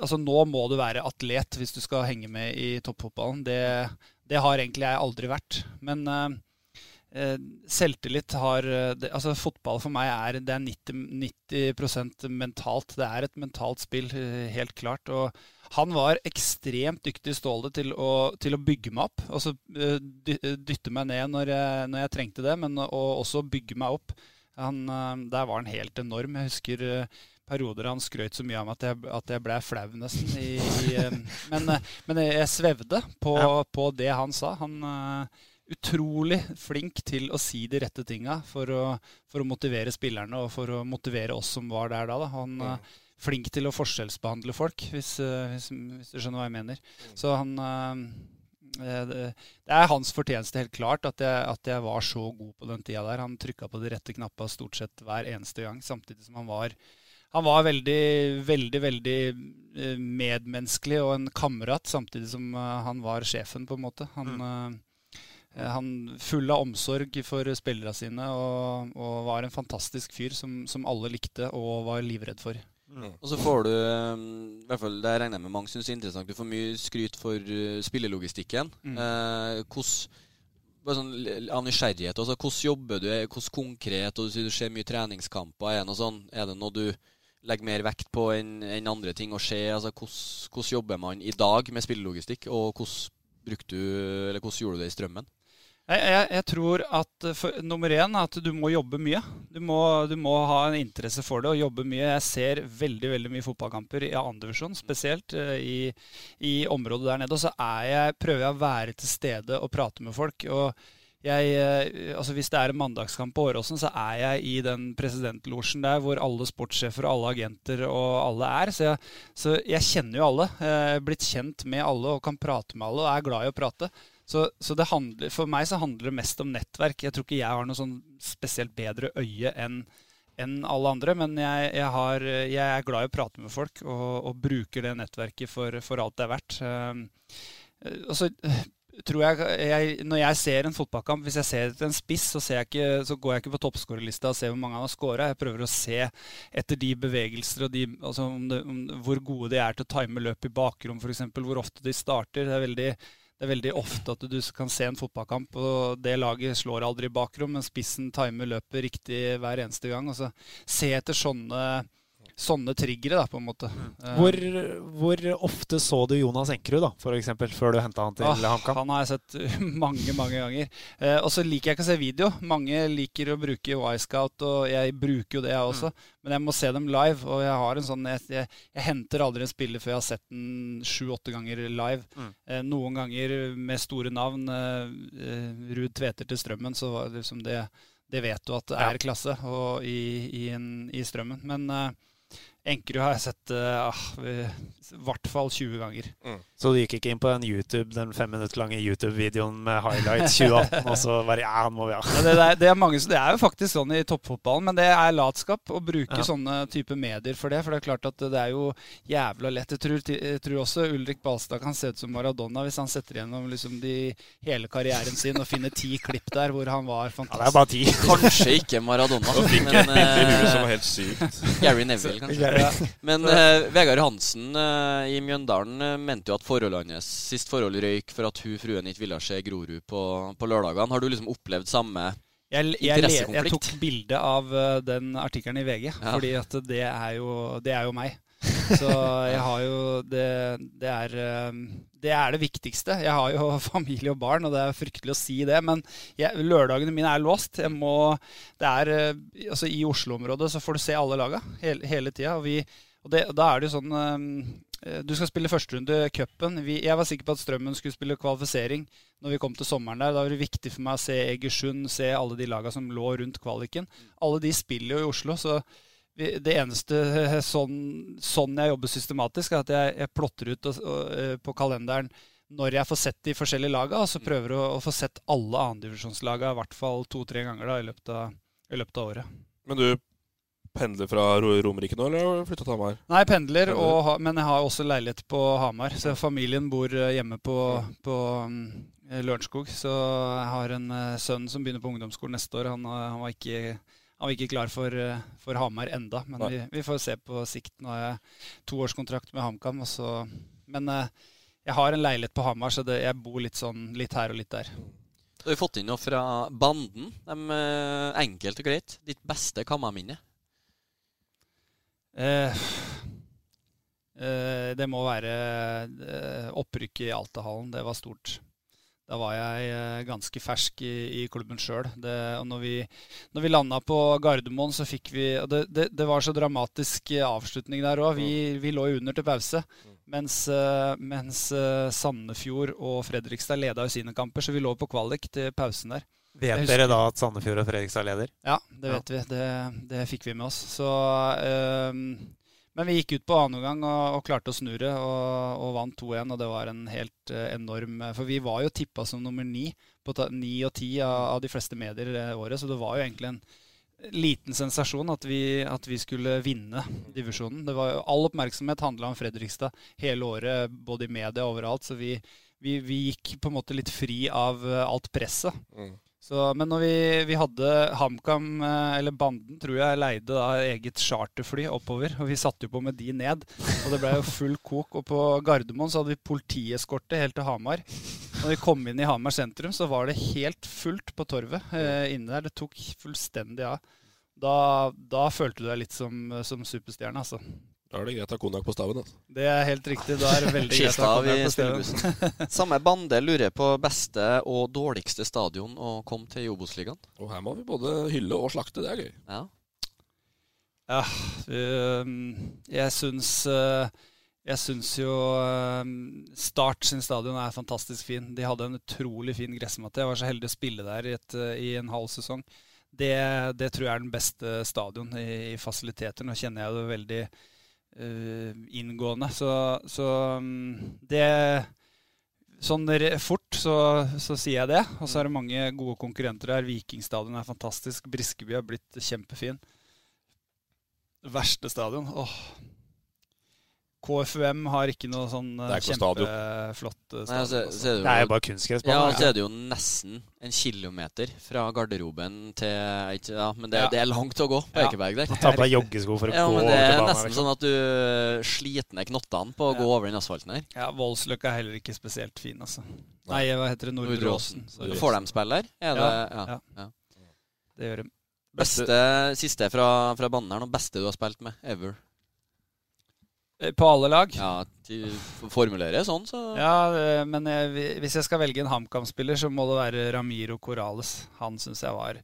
altså nå må du være atlet hvis du skal henge med i toppfotballen. Det det har egentlig jeg aldri vært. Men selvtillit har Altså, fotball for meg er, det er 90, 90 mentalt. Det er et mentalt spill, helt klart. Og han var ekstremt dyktig Ståle til å, til å bygge meg opp. Altså dytte meg ned når jeg, når jeg trengte det, men også bygge meg opp. Han, der var han helt enorm. Jeg husker perioder han skrøt så mye av meg at jeg, at jeg ble flau nesten. I, i, men, men, jeg svevde på, på, det han sa. Han utrolig flink til å si de rette tinga for å, for å, motivere spillerne og for å motivere oss som var der da. da. Han er mm. flink til å forskjellsbehandle folk, hvis, uh, hvis, hvis, du skjønner hva jeg mener. Så han det er hans fortjeneste, helt klart, at jeg, at jeg, var så god på den tida der. Han trykka på de rette knappa stort sett hver eneste gang, samtidig som han var han var veldig, veldig, veldig eh, medmenneskelig og en kamerat, samtidig som eh, han var sjefen, på en måte. Han, mm. Uh, han full av omsorg for spillerne sine og, og, var en fantastisk fyr som, som alle likte og var livredd for. Mm. Og så får du, i hvert fall det regner jeg med mange syns er interessant, du får mye skryt for uh, spillelogistikken. Mm. Eh, hvordan sånn av nysgjerrighet. Altså, hvordan jobber du? Hvordan konkret? og Du ser mye treningskamper. Er det noe, sånn, er det noe du legger mer vekt på enn en andre ting å skje? Altså, hvordan, jobber man i dag med spillelogistikk, og hvordan, du, hvordan gjorde du det i strømmen? Jeg, jeg, jeg tror at for, nummer én at du må jobbe mye. Du må, du må, ha en interesse for det og jobbe mye. Jeg ser veldig veldig mye fotballkamper i andredivisjon, spesielt uh, i, i, området der nede. Og så jeg, prøver jeg å være til stede og prate med folk. og eh, altså Hvis det er en mandagskamp på Åråsen, så er jeg i den presidentlosjen der hvor alle sportssjefer og alle agenter og alle er. Så jeg, så kjenner jo alle. Jeg er blitt kjent med alle og kan prate med alle og er glad i å prate. Så, så handler, for meg så handler det mest om nettverk. Jeg tror ikke jeg har noe sånn spesielt bedre øye enn enn alle andre, men jeg, jeg, har, jeg, er glad i å prate med folk og, og bruker det nettverket for, for alt det er verdt. Uh, så tror jeg, jeg, Når jeg ser en fotballkamp, hvis jeg ser etter en spiss, så, ikke, så går jeg ikke på toppskårerlista og ser hvor mange han har scora. Jeg prøver å se etter de bevegelser og de, altså om det, om, hvor gode de er til å time løp i bakrom, f.eks. Hvor ofte de starter. Det er, veldig, det er veldig ofte at du kan se en fotballkamp, og det laget slår aldri bakrom, men spissen timer løpet riktig hver eneste gang. Altså, se etter sånne sånne triggere, da, på en måte. Mm. Eh, hvor, hvor, ofte så du Jonas Enkerud, da, eksempel, før du henta han til ah, HamKam? Han har jeg sett mange, mange ganger. Eh, og så liker jeg ikke å se video. Mange liker å bruke Y-Scout, og jeg bruker jo det, jeg også. Mm. Men jeg må se dem live, og jeg har en sånn Jeg, jeg, jeg henter aldri en spiller før jeg har sett den sju-åtte ganger live. Mm. Eh, noen ganger med store navn. Eh, eh Ruud Tveter til Strømmen, så var det liksom det det vet du at det er klasse og i, i, en, i strømmen. Men uh, Enkerud har jeg sett uh, i hvert fall 20 ganger. Mm. Så du gikk ikke inn på den YouTube, den fem minutter lange YouTube-videoen med highlights 2018 og så bare ja, må vi ha. Ja, det, er, det, er mange, det, er, jo faktisk sånn i toppfotballen, men det er latskap å bruke ja. sånne type medier for det. For det er klart at det er jo jævla lett. Jeg tror, jeg tror også Ulrik Balstad kan se ut som Maradona hvis han setter gjennom liksom de, hele karrieren sin og finner ti klipp der hvor han var fantastisk. Ja, det er bare ti. Kanskje ikke Maradona. men huet som var helt sykt. Gary Neville, kanskje. Ja. Men uh, Vegard Hansen uh, i Mjøndalen uh, mente jo at forholdet hans sist forhold røyk for at hun fruen ikke ville se Grorud på, på lørdagene. Har du liksom opplevd samme Jeg, jeg, jeg, tok bilde av den artikkelen i VG, Ja. fordi det er jo, det er jo meg. Så jeg har jo det, det, er, eh, det er det viktigste. Jeg har jo familie og barn, og det er fryktelig å si det. Men lørdagene mine er låst. Jeg må, det er, eh, altså I Oslo-området så får du se alle laga hele, hele tida. Og, og det, da er det jo sånn eh, Du skal spille førsterunde i cupen. Jeg var sikker på at Strømmen skulle spille kvalifisering når vi kom til sommeren der. Da var det viktig for meg å se Egersund, se alle de laga som lå rundt kvaliken. Alle de spiller jo i Oslo, så det eneste eh, sånn, sånn jeg jobber systematisk, er at jeg, jeg plotter ut og, og, eh, på kalenderen når jeg får sett de forskjellige lagene, og så prøver å, å få sett alle annendivisjonslaga i hvert fall to-tre ganger da, i, løpet av, i løpet av året. Men du pendler fra Romerike nå, eller har du flytta til Hamar? Nei, jeg pendler, og, men jeg har også leilighet på Hamar. Så familien bor eh, hjemme på, på um, Lørenskog. Så jeg har en sønn som begynner på ungdomsskolen neste år. Han, han, var, ikke, han var ikke klar for, eh, for Hamar enda, men vi, vi får se på sikt. Nå har jeg toårskontrakt med HamKam. og så- Men eh, jeg har en leilighet på Hamar, så det, jeg bor litt sånn litt her og litt der. Du har fått inn noe fra banden. De, eh, enkelt og greit. Ditt beste kammerminne? Eh, eh, det må være eh, opprykket i Altahallen. Det var stort. Da var jeg eh, ganske fersk i, i klubben sjøl. Når vi, når vi landa på Gardermoen, så fikk vi det, det, det var så dramatisk eh, avslutning der òg. Vi, vi lå under til pause. Mens, eh, mens Sandefjord og Fredrikstad leda jo sine kamper, så vi lå på kvalik til pausen der. Vet dere da at Sandefjord og Fredrikstad leder? ja, det vet vi. Det, det fikk vi med oss. Så, ehm, men vi gikk ut på annen omgang og, og klarte å snu det, og, og vant 2-1. Og det var en helt eh, enorm For vi var jo tippa som nummer ni på ni og ti av, av de fleste medier det året, så det var jo egentlig en liten sensasjon at vi, at vi skulle vinne divisjonen. Det var jo, all oppmerksomhet handla om Fredrikstad hele året, både i media og overalt. Så vi, vi, vi gikk på en måte litt fri av eh, alt presset. Så, men når vi, vi hadde HamKam, eh, eller Banden, tror jeg, leide da eget charterfly oppover. Og vi satte jo på med de ned. Og det ble jo full kok. Og på Gardermoen så hadde vi politieskorte helt til Hamar. Når vi kom inn i Hamar sentrum, så var det helt fullt på torvet eh, inne der. Det tok fullstendig av. Da, da følte du deg litt som, som superstjerne, altså. Da er det greit å ha konjakk på staven. Altså. Det er helt riktig. Da er det veldig greit å ha konjakk på staven. Samme bande lurer på beste og dårligste stadion å komme til i Obos-ligaen. Og her må vi både hylle og slakte. Det er gøy. Ja. Ja, øhm, jeg syns øh, Jeg syns jo Start sin stadion er fantastisk fin. De hadde en utrolig fin gressmatte. Jeg var så heldig å spille der i, et, øh, i en halv sesong. Det, det tror jeg er den beste stadion i, i fasiliteter. Nå kjenner jeg det veldig inngående. Så, så øhm, det Sånn fort så, så sier jeg det. Og så er det mange gode konkurrenter her. Vikingstadion er fantastisk. Briskeby har blitt kjempefin. Verste stadion? Åh. KFUM har ikke noe sånn eh, Det er ikke stadion. kjempeflott eh, Nei, så, stadion. så er Det er jo bare kunstgressbane. Ja, så er det jo nesten en kilometer fra garderoben til ikke, Ja, men det, Ja. det er langt å gå på Ja. Ekeberg der. Ta på deg joggesko for å Ja, gå men det er banen. nesten liksom. sånn at du sliter ned knottene på å Ja. gå over den asfalten her. Ja, Voldsløkka er heller ikke spesielt fin, altså. Nei, hva heter det? Nordre Åsen. Får de spille der? Er Ja, ja. ja. ja. Det gjør de. Beste siste fra, fra banen her nå. Beste du har spilt med ever? Eh, På alle lag? Ja, til formulere sånn, så Ja, eh, men jeg, hvis jeg skal velge en HamKam-spiller, så må det være Ramiro Corales. Han syns jeg var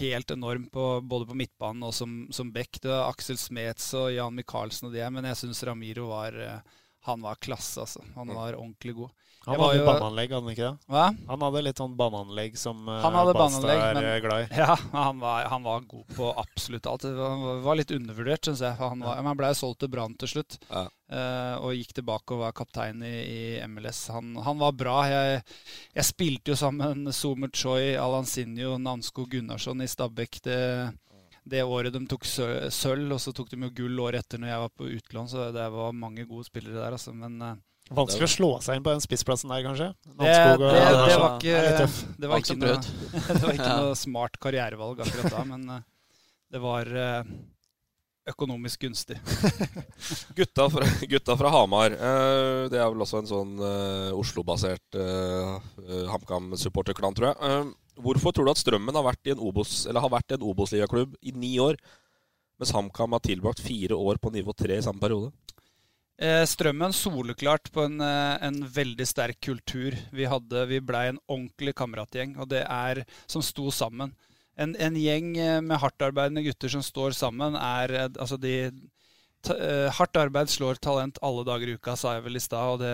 helt enorm på, både på midtbanen og som, som back. Det var Aksel Smets og Jan Michaelsen og de, men jeg syns Ramiro var eh, Han var klasse, altså. Han var ordentlig god. Han hadde jo- baneanlegg, hadde han ikke det? Hva? Han hadde litt sånn baneanlegg som eh, Han hadde Balstad er men glad i. Ja, han var, han var god på absolutt alt. Det var, litt undervurdert, syns jeg. Han, var, ja. han ble solgt til Brann til slutt, Ja. eh, og gikk tilbake og var kaptein i, i MLS. Han, han var bra. Jeg, jeg spilte jo sammen Somer Choi, Alansinho, Nansko Gunnarsson i Stabæk det, det året de tok sølv, og så tok de jo gull året etter når jeg var på utlån, så det var mange gode spillere der, altså. Men eh, Vanskelig å slå seg inn på den spissplassen der, kanskje? det, Namsskog det, det, var ikke, Det det var ikke noe, det var ikke noe smart karrierevalg akkurat da, men eh, det var eh, økonomisk gunstig. gutta, fra, gutta, fra, Hamar. Eh, det er vel også en sånn Oslo-basert HamKam-supporterklan, tror jeg. Eh, hvorfor tror du at Strømmen har vært i en Obos, eller har en Obos-ligaklubb i ni år, mens HamKam har tilbrakt fire år på nivå tre i samme periode? Eh, strømmen soleklart på en, en, veldig sterk kultur. Vi, hadde, vi blei en ordentlig kameratgjeng, og det er som sto sammen en, en, gjeng eh, med hardtarbeidende gutter som står sammen, er eh, altså de ta, Hardt arbeid slår talent alle dager i uka, sa jeg vel i stad. Og det,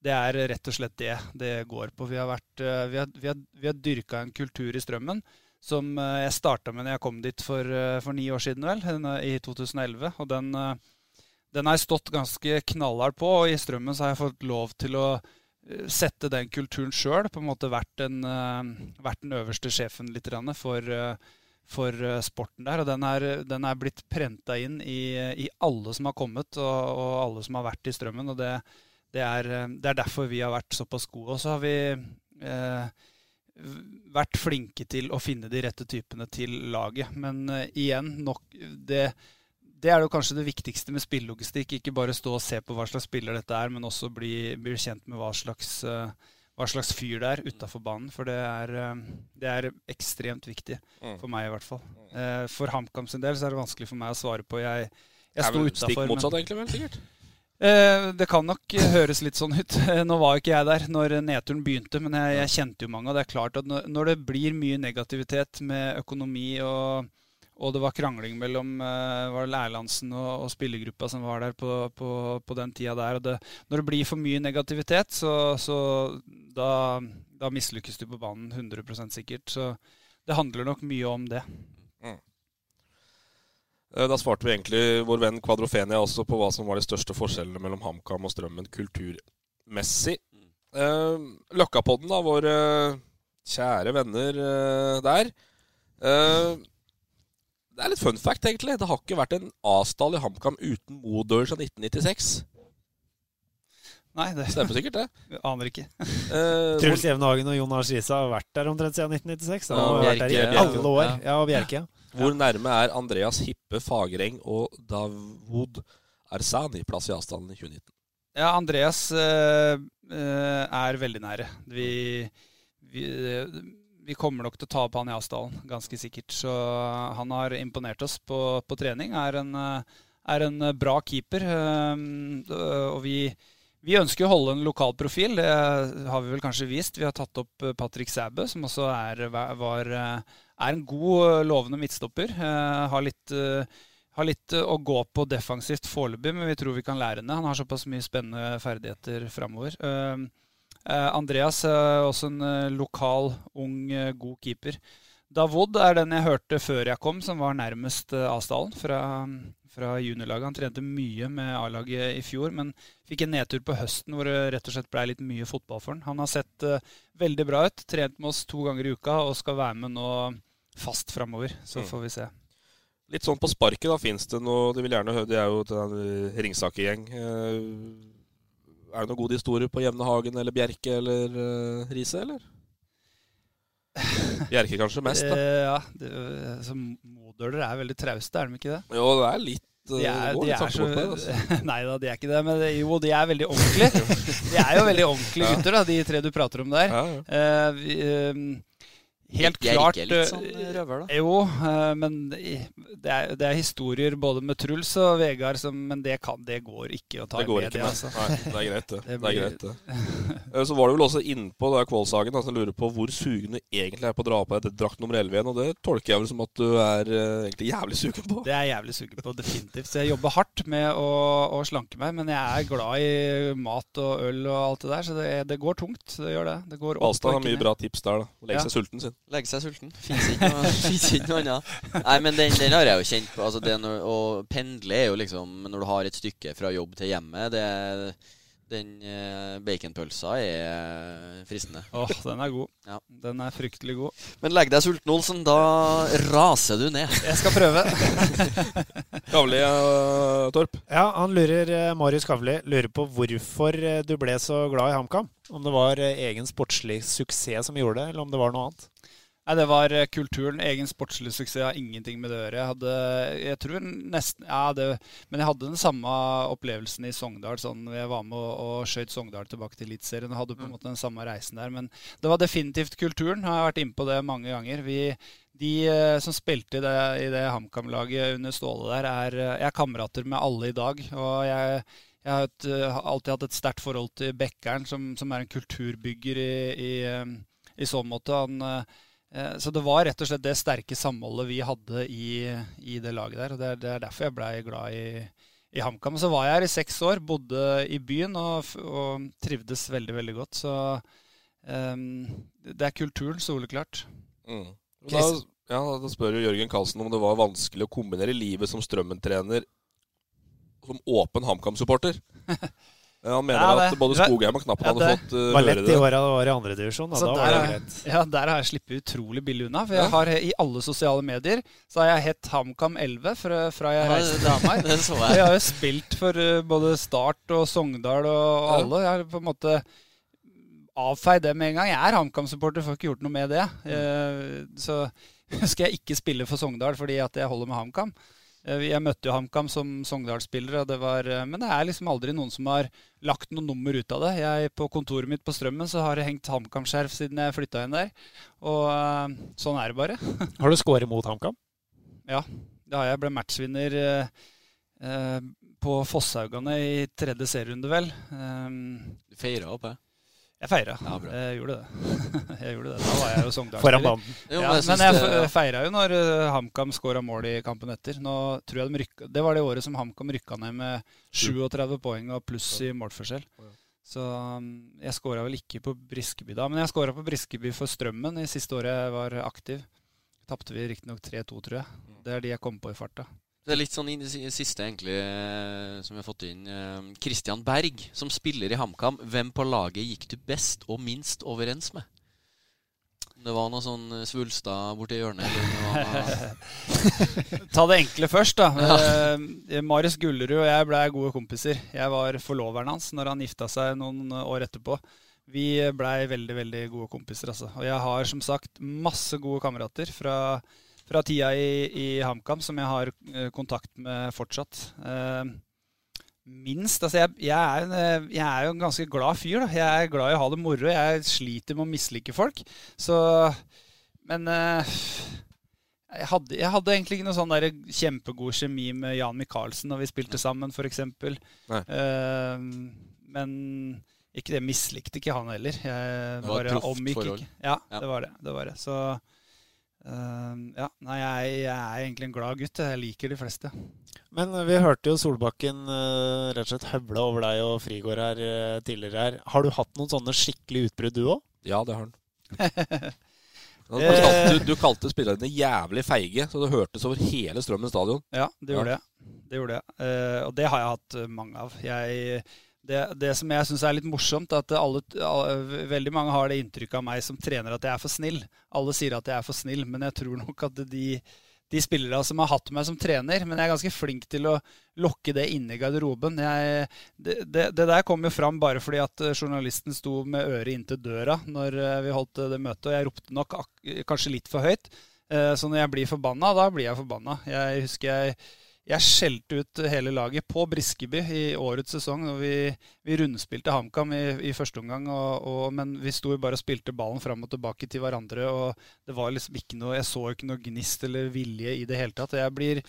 det, er rett og slett det det går på. Vi har, vært, vi har, vi har, vi har dyrka en kultur i Strømmen som jeg starta med når jeg kom dit for, for ni år siden, vel, i 2011. Og den, den har jeg stått ganske knallhardt på, og i Strømmen så har jeg fått lov til å sette den kulturen sjøl. På en måte vært, en, uh, vært den øverste sjefen litt for, uh, for sporten der. Og den er, den er blitt prenta inn i, i, alle som har kommet, og, og, alle som har vært i strømmen. Og det, det, er, det, er, derfor vi har vært såpass gode. Og så har vi vært flinke til å finne de rette typene til laget. Men igjen, nok det det er jo kanskje det viktigste med spillelogistikk. Ikke bare stå og se på hva slags spiller dette er, men også bli, bli kjent med hva slags, uh, hva slags fyr det er utafor banen. For det er, uh, det er ekstremt viktig. Mm. For meg, i hvert fall. Uh, for HamKam sin del så er det vanskelig for meg å svare på. Jeg, jeg sto utafor. Stikk motsatt, egentlig, vel, sikkert? det kan nok høres litt sånn ut. Nå var ikke jeg der når nedturen begynte, men jeg, jeg kjente jo mange. Og det er klart at når det blir mye negativitet med økonomi og og det var krangling mellom uh, var det Erlandsen og, og, spillergruppa som var der på, på, på den tida der. Det, når det blir for mye negativitet, så, så da, da mislykkes du på banen 100% sikkert. Så det handler nok mye om det. Mm. Eh, da svarte vi egentlig vår venn Kvadrofenia også på hva som var de største forskjellene mellom HamKam og Strømmen kulturmessig. Eh, Løkkapodden, da, våre kjære venner eh, der. Uh, det er litt fun fact, egentlig. Det har ikke vært en A-stall i HamKam uten Modør siden 1996. Nei, det stemmer sikkert, det. Vi aner ikke. Uh, Truls Jevnhagen og Jon Risa har vært der omtrent siden 1996. Ja, har vært der i alle år. Ja, ja og Bjerke. Ja. Hvor nærme er Andreas Hippe Fagereng og Davod Ersani plass i avstanden i 2019? Ja, Andreas uh, uh, er veldig nære. Vi, vi vi kommer nok til å ta opp han i Asdalen, ganske sikkert. Så han har imponert oss på, på trening. Er en, er en, bra keeper. Og vi, vi, ønsker å holde en lokal profil. Det har vi vel kanskje vist. Vi har tatt opp Patrick Sæbø, som også er, var, er en god, lovende midtstopper. Har litt, har litt å gå på defensivt foreløpig, men vi tror vi kan lære henne. Han har såpass mye spennende ferdigheter framover. Eh, Andreas er også en eh, lokal, ung, eh, god keeper. Davod er den jeg hørte før jeg kom, som var nærmest Asdalen fra, fra juniorlaget. Han trente mye med A-laget i fjor, men fikk en nedtur på høsten hvor det rett og slett ble litt mye fotball for han. Han har sett veldig bra ut, trent med oss to ganger i uka og skal være med nå fast framover. Så mm. får vi se. Litt sånn på sparket, da. Fins det noe De vil gjerne høre Det er jo en Ringsaker-gjeng. Er det noen gode historier på Jevnehagen eller Bjerke eller uh, Riise, eller? Bjerke kanskje mest, da. Eh, ja. Det, altså, Modøler er veldig trauste, er de ikke det? Jo, det er litt uh, de er, de er så, altså. Nei da, de er ikke det. Men jo, de er veldig ordentlige. de er jo veldig ordentlige gutter, da, de tre du prater om der. Ja, ja. Uh, vi, uh, Helt jeg klart. Ikke litt sånn eh, røver, da? Jo, eh, men det er, det er, historier både med Truls og Vegard som Men det, kan, det går ikke å ta det går ikke, altså. Nei, det er greit, det. det, blir... det er greit, det. Eh, så var du vel også innpå Kvålshagen altså, lurer på hvor sugen du egentlig er på å dra på deg drakt nummer 11 igjen. Og det tolker jeg vel som at du er egentlig jævlig sugen på? Det er jeg jævlig sugen på, definitivt. Så jeg jobber hardt med å, å, slanke meg. Men jeg er glad i mat og øl og alt det der, så det, det går tungt. Det gjør det. det går Balstad har mye bra tips der, da. Legge ja. seg sulten sin. Legge seg sulten. Fins ikke, ikke, noe annet. Nei, men den, den, har jeg jo kjent på. Altså, når, å pendle er jo liksom Når du har et stykke fra jobb til hjemme det, Den eh, baconpølsa er fristende. Åh, oh, den er god. Ja. Den er fryktelig god. Men legg deg sulten, Olsen. Da raser du ned. Jeg skal prøve. Kavli, uh, Torp? Ja, han lurer, uh, Marius Kavli lurer på hvorfor du ble så glad i HamKam. Om det var egen sportslig suksess som gjorde det, eller om det var noe annet? Nei, Det var eh, kulturen. Egen sportslig suksess har ingenting med det å gjøre. Jeg hadde, jeg tror nesten, ja, det, Men jeg hadde den samme opplevelsen i Sogndal. sånn, Jeg var med og, og skjøt Sogndal tilbake til Eliteserien og hadde på en måte den samme reisen der. Men det var definitivt kulturen. Jeg har vært inne på det mange ganger. Vi, de eh, som spilte i det, det HamKam-laget under Ståle der, er, eh, jeg er kamerater med alle i dag. og jeg jeg har, et, alltid hatt et sterkt forhold til Bekkeren, som, som er en kulturbygger i, i, i så måte. Han, så det var rett og slett det sterke samholdet vi hadde i, i det laget der. og Det er, det er derfor jeg blei glad i, i HamKam. Så var jeg her i seks år, bodde i byen og, og trivdes veldig, veldig godt. Så um, det er kulturen, soleklart. Mm. Da, ja, da spør jo Jørgen Karlsen om det var vanskelig å kombinere livet som Strømmen-trener som åpen HamKam-supporter. Han mener ja, at både Skogheim og Knappen ja, hadde fått uh, var lett i åra det var i andredivisjon. Da, da var det greit. Ja, der har jeg sluppet utrolig billig unna. For jeg har i alle sosiale medier så har jeg hett HamKam 11 fra, fra jeg reiste til Hamar. jeg. jeg har jo spilt for uh, både Start og Sogndal og alle. Jeg har på en måte avfeid det med en gang. Jeg er HamKam-supporter, får ikke gjort noe med det. Uh, så skal jeg ikke spille for Sogndal fordi at jeg holder med HamKam. Eh, jeg møtte jo HamKam som Sogndal-spiller, eh, men det er liksom aldri noen som har lagt noe nummer ut av det. Jeg, på kontoret mitt på Strømmen så har jeg hengt HamKam-skjerf siden jeg flytta inn der. Og uh, sånn er det bare. har du scoret mot HamKam? Ja, det har jeg. Ble matchvinner uh, på Fosshaugane i tredje serierunde, vel. Um, du feira opp, jeg. Jeg feira. Ja, jeg gjorde det. jeg gjorde det. Da var jeg jo Sogndal. Foran banen. Ja, men jeg feira jo når uh, HamKam skåra mål i kampen etter. Nå tror jeg de rykka, Det var det året som HamKam rykka ned med 37 poeng og pluss i målforskjell. Så um, jeg skåra vel ikke på Briskeby da, men jeg skåra på Briskeby for Strømmen i siste året jeg var aktiv. Tapte vi riktignok 3-2, tror jeg. Mm. Det er de jeg kom på i farta. Det er litt sånn i det siste, egentlig, eh, som vi har fått inn. Eh, Berg, som spiller i HamKam. Hvem på laget gikk du best og minst overens med? Det var noe sånn eh, Svulstad borti hjørnet? Ta det enkle først, da. Ja. Marius Gullerud og jeg blei gode kompiser. Jeg var forloveren hans når han gifta seg noen år etterpå. Vi blei veldig, veldig gode kompiser, altså. Og jeg har som sagt masse gode kamerater fra fra tida i, i HamKam, som jeg har uh, kontakt med fortsatt. Uh, minst Altså, jeg, jeg, er, en, jeg, er, jo en ganske glad fyr. da. Jeg er glad i å ha det moro. Jeg sliter med å mislike folk. Så Men jeg, hadde, jeg hadde, egentlig ikke noe sånn der kjempegod kjemi med Jan Michaelsen når vi spilte sammen, f.eks. Uh, men ikke det mislikte ikke han heller. Jeg, det var et proft forhold. Ja, ja, det var det. det, var det. Så Uh, ja, nei, jeg, jeg, er egentlig en glad gutt. Jeg liker de fleste. Men uh, vi hørte jo Solbakken uh, rett og slett høvle over deg og Frigård her uh, tidligere her. Har du hatt noen sånne skikkelige utbrudd, du òg? Ja, det har han. du, kalte, du, du kalte spillerne jævlig feige, så det hørtes over hele Strømmen stadion. Ja, det gjorde ja. jeg. Det gjorde jeg. og det har jeg hatt mange av. Jeg det, det, som jeg syns er litt morsomt, at alle, veldig mange har det inntrykket av meg som trener at jeg er for snill. Alle sier at jeg er for snill, men jeg tror nok at de, de spillere som har hatt meg som trener Men jeg er ganske flink til å lokke det inn i garderoben. Jeg, det, det, det, der kom jo fram bare fordi at journalisten sto med øret inntil døra når eh, vi holdt det møtet, og jeg ropte nok kanskje litt for høyt. Eh, så når jeg blir forbanna, da blir jeg forbanna. Jeg husker jeg jeg skjelte ut hele laget på Briskeby i årets sesong. og Vi, vi rundspilte HamKam i, i, første omgang, og, og, men vi sto jo bare og spilte ballen fram og tilbake til hverandre. og det var liksom ikke noe, Jeg så ikke noe gnist eller vilje i det hele tatt. Jeg blir,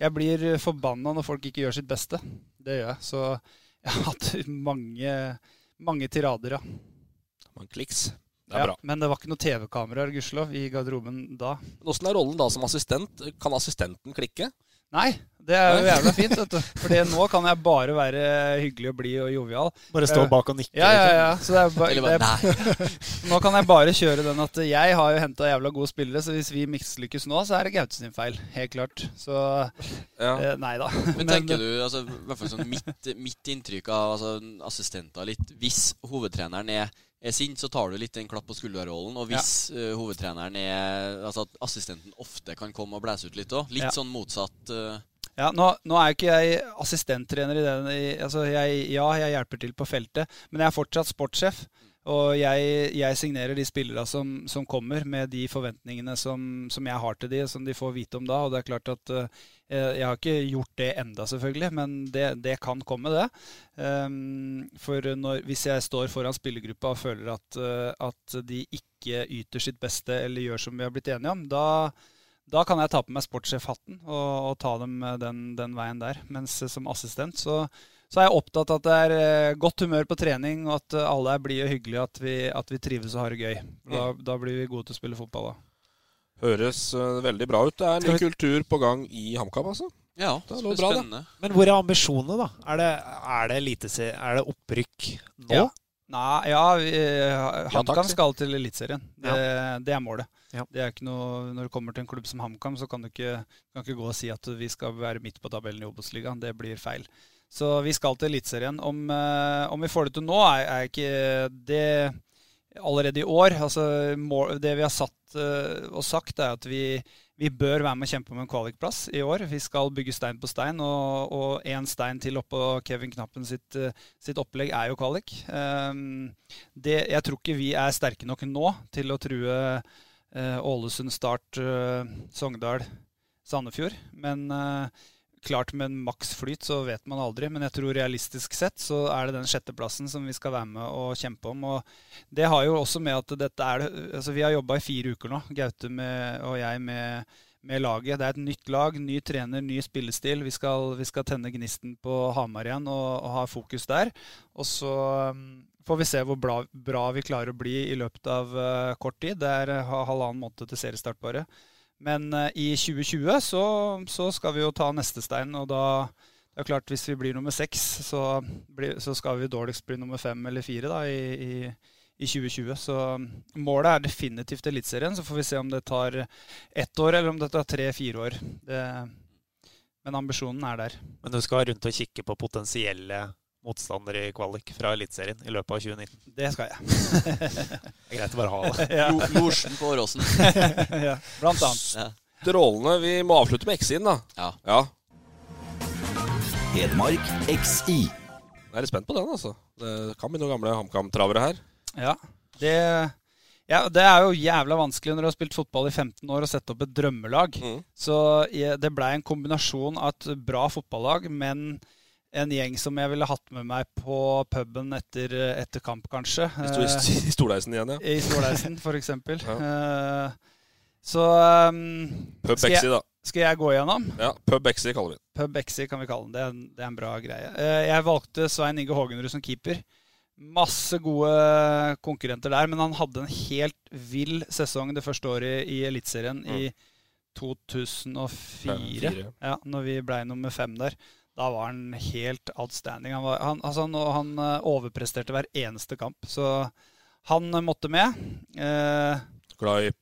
jeg blir forbanna når folk ikke gjør sitt beste. Det gjør jeg. Så jeg har hatt mange, mange tirader, ja. Mange kliks. Det er ja, bra. Men det var ikke noe TV-kameraer gudskjelov i garderoben da. Åssen er rollen da som assistent? Kan assistenten klikke? Nei, det er jo jævla fint. vet du. Fordi nå kan jeg bare være hyggelig og blid og jovial. Bare stå bak og nikke? Ja, ja, ja. Så det er ba, Eller bare, nei. nå kan jeg bare kjøre den at jeg har jo henta jævla gode spillere, så hvis vi mislykkes nå, så er det Gaute sin feil. Helt klart. Så ja. eh, nei da. Men tenker du, altså, i hvert fall sånn mitt, mitt inntrykk av altså, assistenter litt Hvis hovedtreneren er er sint, så tar du litt den klapp på skulderrollen. Og hvis ja. uh, hovedtreneren er Altså at assistenten ofte kan komme og blæse ut litt òg. Litt ja. sånn motsatt. Uh, ja, nå, nå, er ikke jeg assistenttrener i den. I, altså jeg, ja, jeg hjelper til på feltet, men jeg er fortsatt sportssjef. Og jeg, jeg signerer de spillere som, som, kommer, med de forventningene som, som, jeg har til de, som de får vite om da. Og det er klart at uh, jeg har ikke gjort det enda, selvfølgelig, men det, det kan komme, det. Um, for når, hvis jeg står foran spillergruppa og føler at, uh, at de ikke yter sitt beste eller gjør som vi har blitt enige om, da, da kan jeg ta på meg sportssjefhatten og, og ta dem den, den, veien der. Mens som assistent så, så er jeg opptatt av at det er eh, godt humør på trening, og at eh, alle er blide og hyggelige, at vi, at vi trives og har det gøy. Da, da, blir vi gode til å spille fotball da. Høres uh, veldig bra ut. Det er en ny kultur på gang i HamKam, altså. Ja, det er bra, spennende. Det. Men hvor er ambisjonene, da? Er det, er det, lite, er det opprykk nå? Ja. Nei, ja, HamKam skal til Eliteserien. Det, ja. det, er målet. Ja. Det er ikke noe, når det kommer til en klubb som HamKam, så kan du ikke, kan ikke gå og si at vi skal være midt på tabellen i Obos-ligaen. Det blir feil. Så vi skal til Eliteserien. Om, eh, om, vi får det til nå, er, er ikke det allerede i år. Altså, det vi har satt uh, og sagt, er at vi, vi, bør være med å kjempe om en kvalikplass i år. Vi skal bygge stein på stein, og én stein til oppå Kevin Knappen sitt, uh, sitt opplegg er jo kvalik. Um, det, jeg tror ikke vi er sterke nok nå til å true uh, Ålesund, Start, Sogndal, Sandefjord. Men Klart med en maks flyt så vet man aldri, men jeg tror realistisk sett så er det den sjetteplassen som vi skal være med og kjempe om. Og det har jo også med at dette er altså Vi har jobba i fire uker nå, Gaute med, og jeg med, med, laget. Det er et nytt lag, ny trener, ny spillestil. Vi skal, vi skal tenne gnisten på Hamar igjen og, og, ha fokus der. Og så um, får vi se hvor bra, bra, vi klarer å bli i løpet av uh, kort tid. Det er uh, halvannen måned til seriestart bare. Men uh, i 2020 så, så, skal vi jo ta neste stein, og da det er klart Hvis vi blir nummer seks, så, så, skal vi dårligst bli nummer fem eller fire da, i, i, i 2020. Så målet er definitivt Eliteserien. Så får vi se om det tar ett år, eller om det tar tre-fire år. Det, men ambisjonen er der. Men du skal rundt og kikke på potensielle motstander i kvalik fra Eliteserien i løpet av 2019. Det skal jeg. det er greit å bare ha det. ja. Losjen på Åråsen. ja, blant annet. Ja. Strålende. Vi må avslutte med X-in, da. Ja. ja. Hedmark XI. Jeg er litt spent på den, altså. Det kan bli noen gamle HamKam-travere her. Ja. Det, ja, det er jo jævla vanskelig når du har spilt fotball i 15 år og sette opp et drømmelag. Mm. Så det blei en kombinasjon av et bra fotballag, men en gjeng som jeg ville hatt med meg på puben etter, etter kamp, kanskje. I Storleisen igjen, ja. I Storleisen, eksempel. Ja. Eh, så um, Pub Bexy, da. Skal jeg gå igjennom? Ja, Pub Bexy kaller vi den. Pub Bexy kan vi kalle den. Det er, det er en bra greie. Eh, jeg valgte Svein Inge Hågenrud som keeper. Masse gode konkurrenter der, men han hadde en helt vill sesong det første året i Eliteserien mm. i 2004. Ja, når vi blei nummer fem der. Da var han helt outstanding. Han, var, han, altså, han, han, overpresterte hver eneste kamp. Så han måtte med. Eh, glad i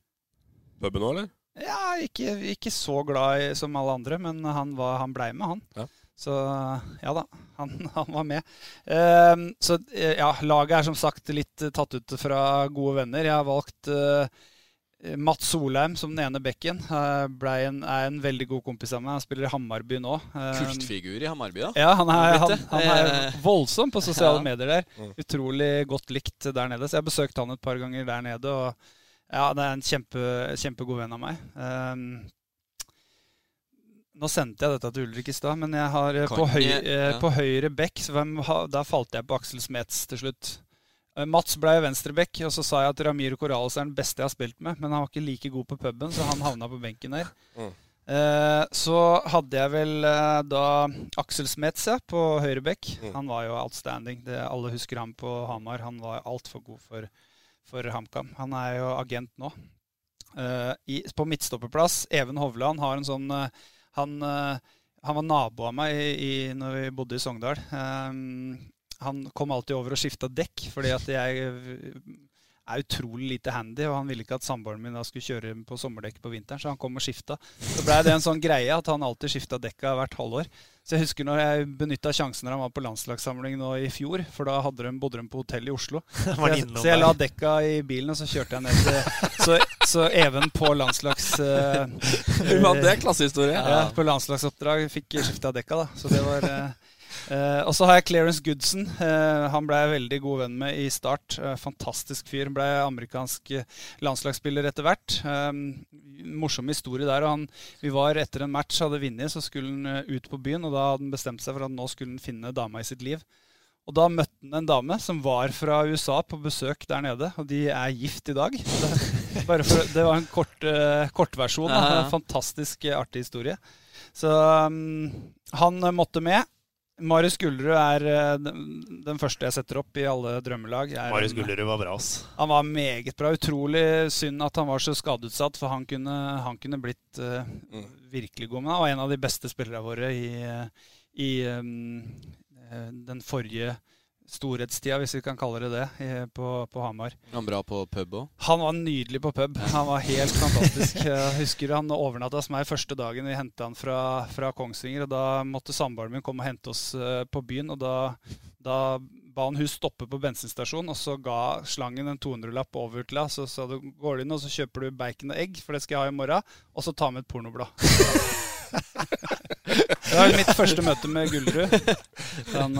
puben nå, eller? Ja, ikke, ikke, så glad i, som alle andre, men han, var, han blei med, han. Ja. Så ja da, han, han var med. Eh, så ja, laget er som sagt litt tatt ut fra gode venner. Jeg har valgt eh, Mats Solheim som den ene bekken eh, en, er en veldig god kompis av meg. Han spiller i Hammarby nå. Eh, Kultfigur i Hammarby, da? Ja, han er, han, han er voldsom på sosiale ja. medier der. Mm. Utrolig godt likt der nede. Så jeg har besøkt han et par ganger der nede. Og ja, det er en kjempe, kjempegod venn av meg. Um, nå sendte jeg dette til Ulrik i stad, men jeg har på, høy, ja. på høyre bekk Da falt jeg på Aksel Smets til slutt. Eh, Mats ble venstreback, og så sa jeg at Ramiro Corales er den beste jeg har spilt med. Men han var ikke like god på puben, så han havna på benken der. Mm. Eh, så hadde jeg vel eh, da Aksel Smets ja, på høyreback. Mm. Han var jo outstanding. Det, alle husker ham på Hamar. Han var altfor god for, for HamKam. Han er jo agent nå. Eh, i, på midtstopperplass, Even Hovland har en sånn eh, han, eh, han var nabo av meg i, i, når vi bodde i Sogndal. Um, han kom alltid over og skifta dekk, fordi at jeg er utrolig lite handy, og han ville ikke at samboeren min da skulle kjøre på sommerdekk på vinteren, så han kom og skifta. Så blei det en sånn greie at han alltid skifta dekka hvert halvår. Så jeg husker når jeg benytta sjansen når han var på landslagssamling nå i fjor, for da hadde de, bodde de på hotell i Oslo. Så jeg, så jeg la dekka i bilen, og så kjørte jeg ned til Så, så Even på landslags... Uh, det er klassehistorie. Ja, på landslagsoppdrag fikk skifta dekka, da. Så det var uh, Eh, og så har jeg Clarence Goodson. Uh, han ble jeg veldig god venn med i start. Uh, fantastisk fyr. Ble amerikansk landslagsspiller etter hvert. Morsom historie der. Han, vi var etter en match, hadde vunnet, så skulle han ut på byen. Og da hadde han bestemt seg for at nå skulle han finne dama i sitt liv. Og da møtte han en dame som var fra USA på besøk der nede. Og de er gift i dag. Det, bare for, det var en kort, kortversjon. Ja, ja. En fantastisk artig historie. Så um, han måtte med. Marius Gullerud er eh, den, første jeg setter opp i alle drømmelag. Marius Gullerud var bra, ass. Han var meget bra. Utrolig synd at han var så skadeutsatt, for han kunne, han kunne blitt eh, virkelig god. Men han var en av de beste spillerne våre i, eh, i um, den forrige storhetstida, hvis vi kan kalle det det, på, på Hamar. Han bra på pub òg. Han var nydelig på pub. Han var helt fantastisk. Jeg husker han overnatta hos meg første dagen vi henta han fra, fra Kongsvinger. og Da måtte samboeren min komme og hente oss eh, på byen. og Da, da ba han hun stoppe på bensinstasjonen, og så ga slangen en 200-lapp over til henne. Så sa du går du inn og så kjøper du bacon og egg, for det skal jeg ha i morgen, og så ta med et pornoblad. det var mitt første møte med Gullrud. Han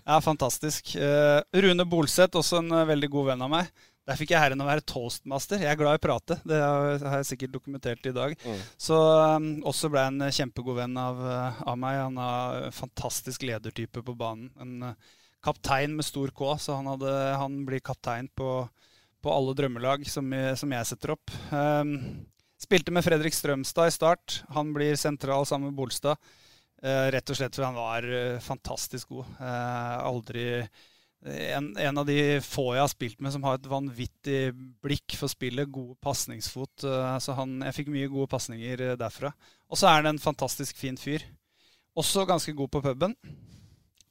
er fantastisk. Eh, Rune Bolseth, også en eh, veldig god venn av meg. Der fikk jeg æren å være toastmaster. Jeg er glad i å prate. Det har jeg sikkert dokumentert i dag. Mm. Så um, også ble jeg en kjempegod venn av, av meg. Han er en fantastisk ledertype på banen. En uh, kaptein med stor K, så han, hadde, han blir kaptein på, på alle drømmelag som, som jeg setter opp. Um, spilte med Fredrik Strømstad i start. Han blir sentral sammen med Bolstad. Eh, rett og slett fordi han var eh, fantastisk god. Eh, aldri en, en av de få jeg har spilt med som har et vanvittig blikk for spillet. God pasningsfot. så han, jeg fikk mye gode pasninger derfra. Og så er han en fantastisk fin fyr. Også ganske god på puben.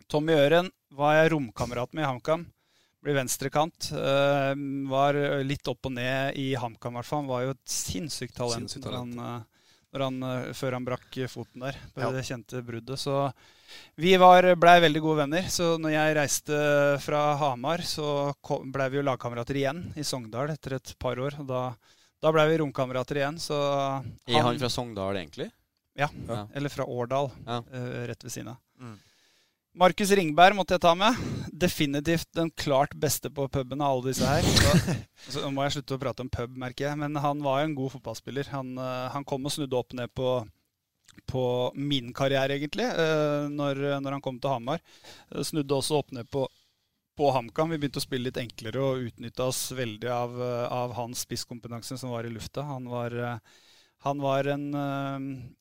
Tommy Øren var jeg romkamerat med i HamKam. Blir venstrekant. var litt opp og ned i HamKam, i hvert fall. Han var jo et sinnssykt talent, Sinnssykt talent. han, han, eh, før han brakk foten der. På Ja. det kjente bruddet. Så vi var, blei veldig gode venner. Så når jeg reiste fra Hamar, så blei vi jo lagkamerater igjen i Sogndal etter et par år. Og da, da blei vi romkamerater igjen. Så Er han fra Sogndal, egentlig? Ja. Ja. Eller fra Årdal, Ja. eh, rett ved siden av. Mm. Markus Ringberg måtte jeg ta med. Definitivt den klart beste på puben av alle disse her. Så, så nå må jeg slutte å prate om pub, merker jeg. Men han var jo en god fotballspiller. Han, eh, han kom og snudde opp ned på, på min karriere, egentlig, eh, når, når han kom til Hamar. Eh, Snudde også opp ned på, på HamKam. Vi begynte å spille litt enklere og utnytta oss veldig av, av hans spisskompetanse som var i lufta. Han var, han var en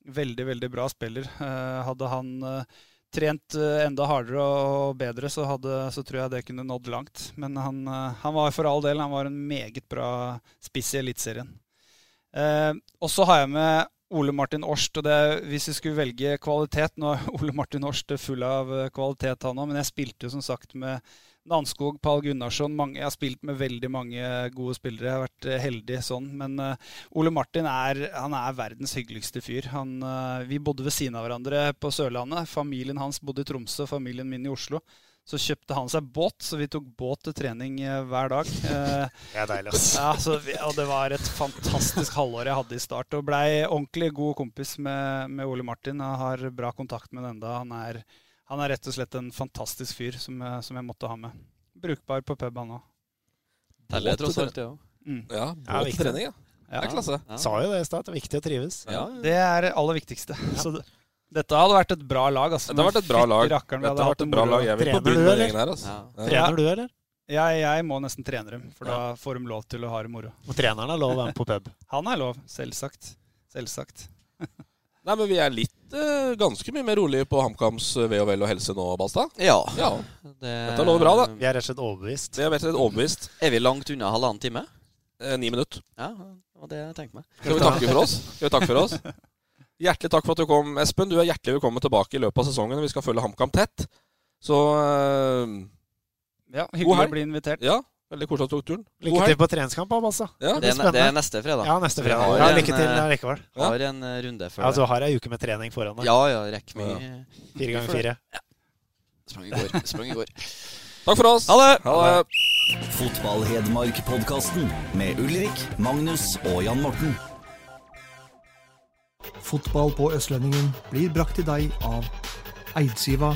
veldig, veldig bra spiller. Hadde han trent eh, enda hardere og bedre, så, hadde, så tror jeg det kunne nådd langt. Men han, eh, han var for all del han var en meget bra spiss i Eliteserien. Eh, og så har jeg med Ole Martin Årst. og det, Hvis vi skulle velge kvalitet Nå er Ole Martin Årst full av eh, kvalitet, han òg, men jeg spilte jo som sagt med Nanskog, Pal Gunnarsson mange, Jeg har spilt med veldig mange gode spillere. Jeg har vært eh, heldig sånn. Men uh, Ole Martin er, han er verdens hyggeligste fyr. Han, uh, vi bodde ved siden av hverandre på Sørlandet. Familien hans bodde i Tromsø, familien min i Oslo. Så kjøpte han seg båt, så vi tok båt til trening hver dag. Det er deilig, ass. ja, så og det var et fantastisk halvår jeg hadde i start. Og blei ordentlig god kompis med, med Ole Martin. Jeg har bra kontakt med ham enda. Han er, han er rett og slett en fantastisk fyr som, jeg- som jeg måtte ha med. Brukbar på pub, han òg. Teller tross alt, det òg. Mm. Ja, Ja, båt til trening, ja. Det er klasse. Ja. Sa jo det i stad, det er viktig å trives. Ja. Det er det aller viktigste. Så det, dette hadde vært et bra lag. Altså. Dette har vært et bra lag. rakkeren, Dette hadde har vært et bra lag. Jeg vil på Trener bunn du, eller? gjengen her, altså. Ja. Ja. Trener du, eller? Jeg, jeg må nesten trene dem, for da får de lov til å ha det moro. Og treneren har lov å være med på pub. Han er lov, selvsagt. Selvsagt. Nei, men vi er litt eh, ganske mye mer rolige på HamKams eh, ve og vel og helse nå, Balstad. Ja. Ja. Det, Dette lover bra, da. Vi er rett og slett overbevist. Vi er rett og slett overbevist. Er vi langt unna halvannen time? Eh, ni minutter. Ja, det var det jeg tenkte meg. Skal vi takke for oss? Skal vi takke for oss? Hjertelig takk for at du kom, Espen. Du er hjertelig velkommen tilbake i løpet av sesongen. Vi skal følge HamKam tett. Så eh, Ja, God Hyggelig helg. å bli invitert. ja, veldig koselig at du tok turen. Lykke til på treningskamp, Abbas. Ja. Det er, det er neste fredag. Ja, neste fredag. har Ja, lykke til likevel. Ja. Har en eh, runde før Ja, du har ei uke med trening foran deg. Ja, ja, rekker mye. Fire ganger fire. Sprang i går. Sprang i går. Takk for oss. Ha det! Ha det. Fotball-Hedmark-podkasten med Ulrik, Magnus og Jan Morten. Fotball på Østlendingen blir brakt til deg av Eidsiva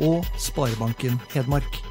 og Sparebanken Hedmark.